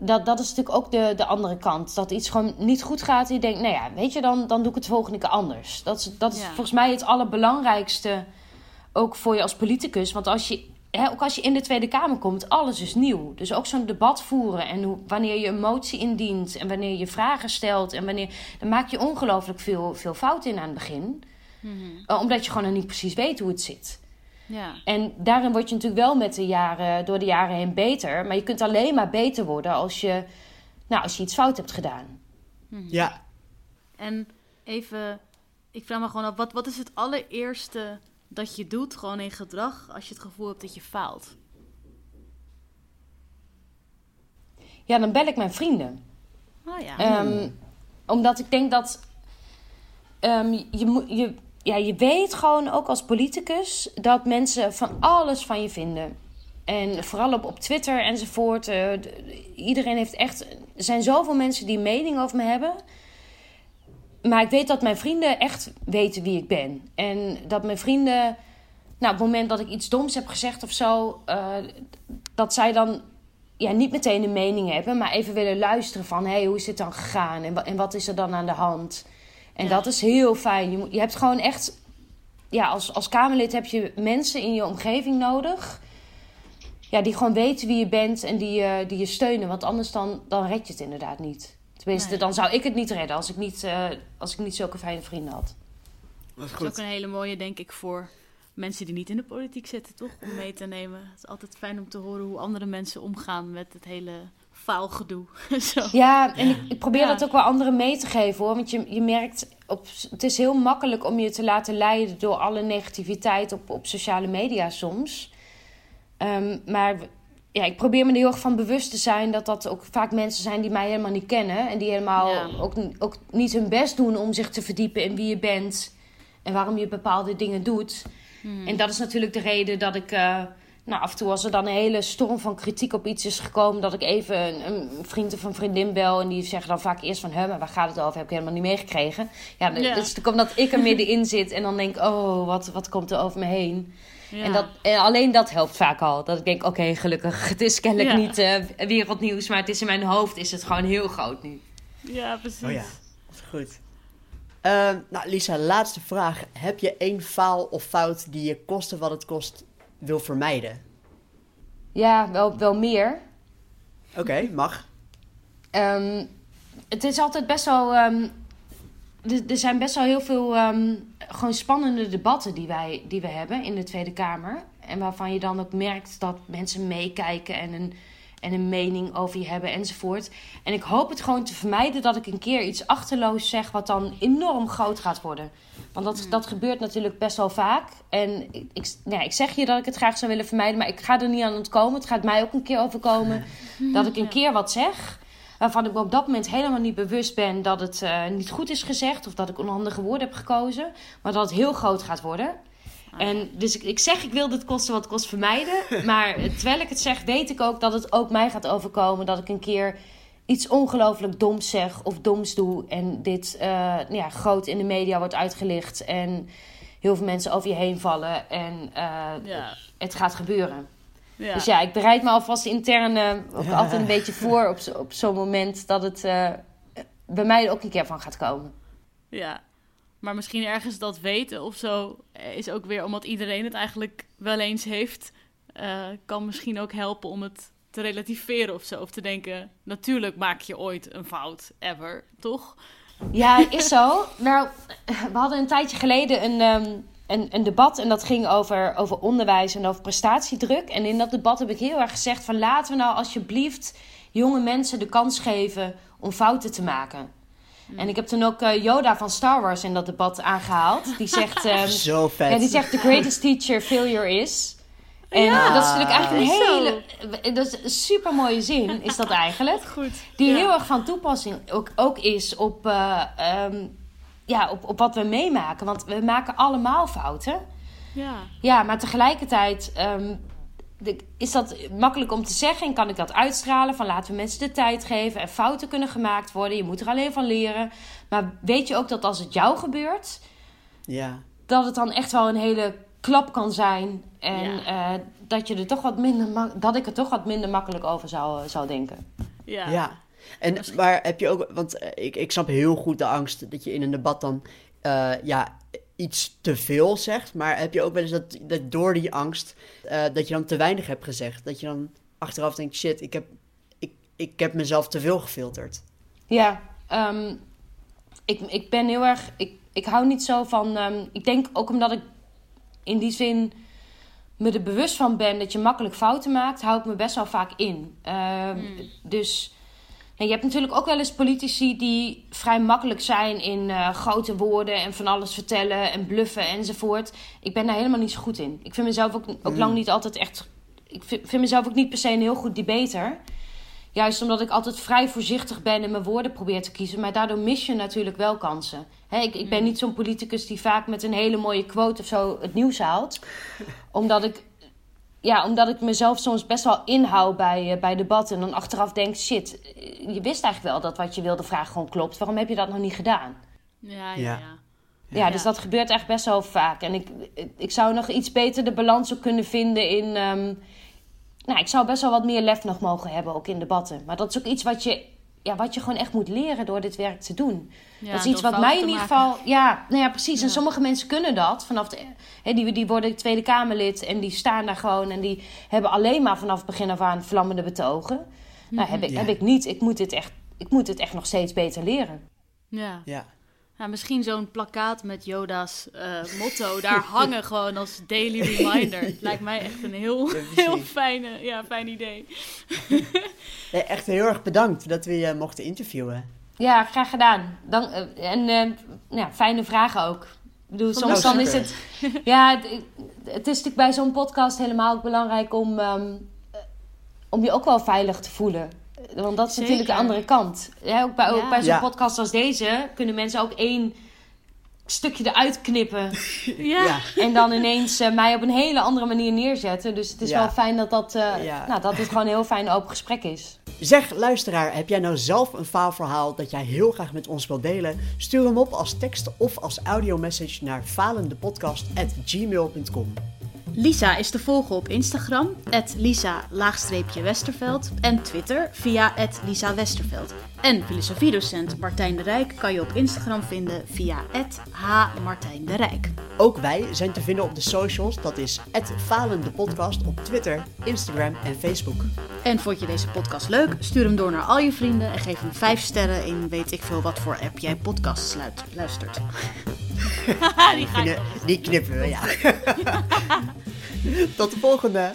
Speaker 1: Dat, dat is natuurlijk ook de, de andere kant. Dat iets gewoon niet goed gaat en je denkt, nou ja, weet je, dan, dan doe ik het de volgende keer anders. Dat is, dat is
Speaker 5: Ja.
Speaker 1: volgens mij het allerbelangrijkste, ook voor je als politicus. Want als je, hè, ook als je in de Tweede Kamer komt, alles is nieuw. Dus ook zo'n debat voeren en hoe, wanneer je een motie indient en wanneer je vragen stelt. En wanneer, dan maak je ongelooflijk veel, veel fouten in aan het begin. Eh, Omdat je gewoon nog niet precies weet hoe het zit.
Speaker 5: Ja.
Speaker 1: En daarin word je natuurlijk wel met de jaren, door de jaren heen beter. Maar je kunt alleen maar beter worden als je, nou, als je iets fout hebt gedaan.
Speaker 2: Ja.
Speaker 5: En even, ik vraag me gewoon af, wat, wat is het allereerste dat je doet, gewoon in gedrag, als je het gevoel hebt dat je faalt?
Speaker 1: Ja, dan bel ik mijn vrienden.
Speaker 5: Oh ja.
Speaker 1: Ehm, omdat ik denk dat ehm, je, moet- je, ja, je weet gewoon ook als politicus dat mensen van alles van je vinden. En vooral op, op Twitter enzovoort. eh, iedereen heeft echt. Er zijn zoveel mensen die een mening over me hebben. Maar ik weet dat mijn vrienden echt weten wie ik ben. En dat mijn vrienden. Nou, op het moment dat ik iets doms heb gezegd of zo. eh, dat zij dan ja, niet meteen een mening hebben. Maar even willen luisteren van. Hé, hey, hoe is dit dan gegaan? En, en wat is er dan aan de hand? En
Speaker 5: Ja.
Speaker 1: dat is heel fijn. Je, moet, je hebt gewoon echt. Ja, als, als Kamerlid heb je mensen in je omgeving nodig ja, die gewoon weten wie je bent en die, je die je steunen. Want anders dan, dan red je het inderdaad niet. Tenminste,
Speaker 5: Nee.
Speaker 1: dan zou ik het niet redden als ik niet, eh, als ik niet zulke fijne vrienden had.
Speaker 2: Dat is
Speaker 5: Dat is ook een hele mooie, denk ik, voor mensen die niet in de politiek zitten, toch? Om mee te nemen. Het is altijd fijn om te horen hoe andere mensen omgaan met het hele faalgedoe. Zo.
Speaker 1: Ja, en ik, ik probeer
Speaker 5: Ja.
Speaker 1: dat ook wel anderen mee te geven hoor. Want je, je merkt, op, het is heel makkelijk om je te laten leiden door alle negativiteit op, op sociale media soms. Ehm, maar ja, ik probeer me er heel erg van bewust te zijn dat dat ook vaak mensen zijn die mij helemaal niet kennen. En die helemaal
Speaker 5: Ja.
Speaker 1: ook, ook niet hun best doen om zich te verdiepen in wie je bent. En waarom je bepaalde dingen doet. En dat is natuurlijk de reden dat ik... eh, nou, af en toe als er dan een hele storm van kritiek op iets is gekomen... dat ik even een, een vriend of een vriendin bel... en die zeggen dan vaak eerst van... Hè, maar waar gaat het over? Heb ik helemaal niet meegekregen. Ja,
Speaker 5: Ja.
Speaker 1: dat is omdat ik er middenin zit... en dan denk oh, wat, wat komt er over me heen?
Speaker 5: Ja.
Speaker 1: En, dat, en alleen dat helpt vaak al. Dat ik denk, oké, gelukkig. Het is kennelijk
Speaker 5: Ja.
Speaker 1: niet eh, wereldnieuws... maar het is in mijn hoofd is het gewoon heel groot nu.
Speaker 5: ja, precies.
Speaker 2: Oh ja, dat is goed. Ehm, nou, Lisa, laatste vraag. Heb je één faal of fout die je koste wat het kost wil vermijden?
Speaker 1: Ja, wel, wel meer.
Speaker 2: Oké, mag.
Speaker 1: Ehm, het is altijd best wel. ehm, er, zijn best wel heel veel ehm, gewoon spannende debatten die wij die we hebben in de Tweede Kamer. En waarvan je dan ook merkt dat mensen meekijken en een, en een mening over je hebben enzovoort. En ik hoop het gewoon te vermijden dat ik een keer iets achterloos zeg wat dan enorm groot gaat worden. Want dat, dat gebeurt natuurlijk best wel vaak. En ik, ik, nou ik zeg je dat ik het graag zou willen vermijden, maar ik ga er niet aan ontkomen. Het gaat mij ook een keer overkomen dat ik een keer wat zeg waarvan ik me op dat moment helemaal niet bewust ben dat het eh, niet goed is gezegd of dat ik onhandige woorden heb gekozen, maar dat het heel groot gaat worden. En dus ik, ik zeg, ik wil dit kosten wat kost vermijden. Maar terwijl ik het zeg, weet ik ook dat het ook mij gaat overkomen. Dat ik een keer iets ongelooflijk doms zeg of doms doe. En dit eh, ja, groot in de media wordt uitgelicht. En heel veel mensen over je heen vallen. En eh,
Speaker 5: Ja.
Speaker 1: het gaat gebeuren.
Speaker 5: Ja.
Speaker 1: Dus ja, ik bereid me alvast intern eh, ook altijd een beetje voor op, zo- op zo'n moment dat het eh, bij mij er ook een keer van gaat komen.
Speaker 5: Ja, maar misschien ergens dat weten of zo is ook weer omdat iedereen het eigenlijk wel eens heeft, eh, kan misschien ook helpen om het te relativeren of zo. Of te denken, natuurlijk maak je ooit een fout, ever, toch?
Speaker 1: Ja, is zo. Nou, we hadden een tijdje geleden een, ehm, een, een debat en dat ging over, over onderwijs en over prestatiedruk. En in dat debat heb ik heel erg gezegd van laten we nou alsjeblieft jonge mensen de kans geven om fouten te maken. En ik heb toen ook eh, Yoda van Star Wars in dat debat aangehaald. Die zegt, ehm,
Speaker 2: Zo vet.
Speaker 1: ja, die zegt the greatest teacher failure is. En
Speaker 5: Ja,
Speaker 1: dat is natuurlijk eigenlijk een
Speaker 5: zo.
Speaker 1: hele... Dat is een super mooie zin, is dat eigenlijk.
Speaker 5: Goed.
Speaker 1: Die
Speaker 5: Ja.
Speaker 1: heel erg van toepassing ook, ook is op, eh, ehm, ja, op, op wat we meemaken. Want we maken allemaal fouten.
Speaker 5: Ja,
Speaker 1: Ja, maar tegelijkertijd ehm, de- is dat makkelijk om te zeggen. En kan ik dat uitstralen van laten we mensen de tijd geven. En fouten kunnen gemaakt worden. Je moet er alleen van leren. Maar weet je ook dat als het jou gebeurt...
Speaker 2: Ja.
Speaker 1: dat het dan echt wel een hele klap kan zijn. En
Speaker 5: Ja.
Speaker 1: eh, dat, je er toch wat minder dat ik er toch wat minder makkelijk over zou, zou denken.
Speaker 5: ja.
Speaker 2: Ja. En, maar heb je ook, want eh, ik, ik snap heel goed de angst dat je in een debat dan eh, ja, iets te veel zegt. Maar heb je ook wel eens dat, dat door die angst eh, dat je dan te weinig hebt gezegd? Dat je dan achteraf denkt, shit, ik heb, ik, ik heb mezelf te veel gefilterd.
Speaker 1: Ja, ehm, ik, ik ben heel erg. Ik, ik hou niet zo van. ehm, ik denk ook omdat ik in die zin me er bewust van ben dat je makkelijk fouten maakt, hou ik me best wel vaak in. Ehm, Dus ja, je hebt natuurlijk ook wel eens politici die vrij makkelijk zijn in eh, grote woorden en van alles vertellen en bluffen enzovoort. Ik ben daar helemaal niet zo goed in. Ik vind mezelf ook, ook lang niet altijd echt. Ik vind, vind mezelf ook niet per se een heel goed debater. Juist omdat ik altijd vrij voorzichtig ben en mijn woorden probeer te kiezen. Maar daardoor mis je natuurlijk wel kansen. Ik, ik ben niet zo'n politicus die vaak met een hele mooie quote of zo het nieuws haalt. Omdat ik ja, omdat ik mezelf soms best wel inhoud bij, uh, bij debatten. En dan achteraf denk, shit, je wist eigenlijk wel dat wat je wilde vragen gewoon klopt. Waarom heb je dat nog niet gedaan?
Speaker 5: Ja, ja,
Speaker 2: Ja.
Speaker 5: ja.
Speaker 1: Ja, dus dat gebeurt echt best wel vaak. En ik, ik zou nog iets beter de balans ook kunnen vinden in... ehm, nou, ik zou best wel wat meer lef nog mogen hebben, ook in debatten. Maar dat is ook iets wat je, ja, wat je gewoon echt moet leren door dit werk te doen.
Speaker 5: Ja,
Speaker 1: dat is iets wat mij in ieder geval... Ja, nou ja, precies. En sommige mensen kunnen dat. Vanaf de, hè, die, die worden Tweede Kamerlid en die staan daar gewoon... en die hebben alleen maar vanaf het begin af aan vlammende betogen. Nou, heb ik,
Speaker 2: Ja.
Speaker 1: heb ik niet. Ik moet, dit echt, ik moet dit echt nog steeds beter leren.
Speaker 5: Ja.
Speaker 2: Ja.
Speaker 5: Ja, misschien zo'n plakkaat met Yoda's eh, motto daar hangen gewoon als daily reminder. Het lijkt mij echt een heel,
Speaker 2: Ja,
Speaker 5: heel fijne, ja, fijn idee.
Speaker 2: Nee, echt heel erg bedankt dat we je mochten interviewen.
Speaker 1: Ja, graag gedaan. Dan, eh, en eh, ja, fijne vragen ook. Ik bedoel,
Speaker 5: Van
Speaker 1: soms dan is het... Ja, het, het is natuurlijk bij zo'n podcast helemaal ook belangrijk om, ehm, eh, om je ook wel veilig te voelen. Want dat is
Speaker 5: Zeker.
Speaker 1: natuurlijk de andere kant. Ja, ook bij,
Speaker 5: Ja.
Speaker 1: bij zo'n
Speaker 2: Ja.
Speaker 1: podcast als deze kunnen mensen ook één stukje eruit knippen.
Speaker 5: Ja,
Speaker 2: Ja.
Speaker 1: en dan ineens eh, mij op een hele andere manier neerzetten. Dus het is
Speaker 2: Ja.
Speaker 1: wel fijn dat, dat, eh,
Speaker 2: Ja.
Speaker 1: nou, dat het gewoon een heel fijn open gesprek is.
Speaker 2: Zeg, luisteraar, heb jij nou zelf een faalverhaal dat jij heel graag met ons wilt delen? Stuur hem op als tekst of als audiomessage naar falendepodcast.gmail.com.
Speaker 5: Lisa is te volgen op Instagram, Lisa-Westerveld en Twitter via Lisa Westerveld. En filosofiedocent Martijn de Rijk kan je op Instagram vinden via H. Martijn de Rijk.
Speaker 2: Ook wij zijn te vinden op de socials, dat is @falendepodcast op Twitter, Instagram en Facebook.
Speaker 5: En vond je deze podcast leuk? Stuur hem door naar al je vrienden en geef hem 5 sterren in weet ik veel wat voor app jij podcasts luistert.
Speaker 2: Die, die knippen we, ja. Tot de volgende!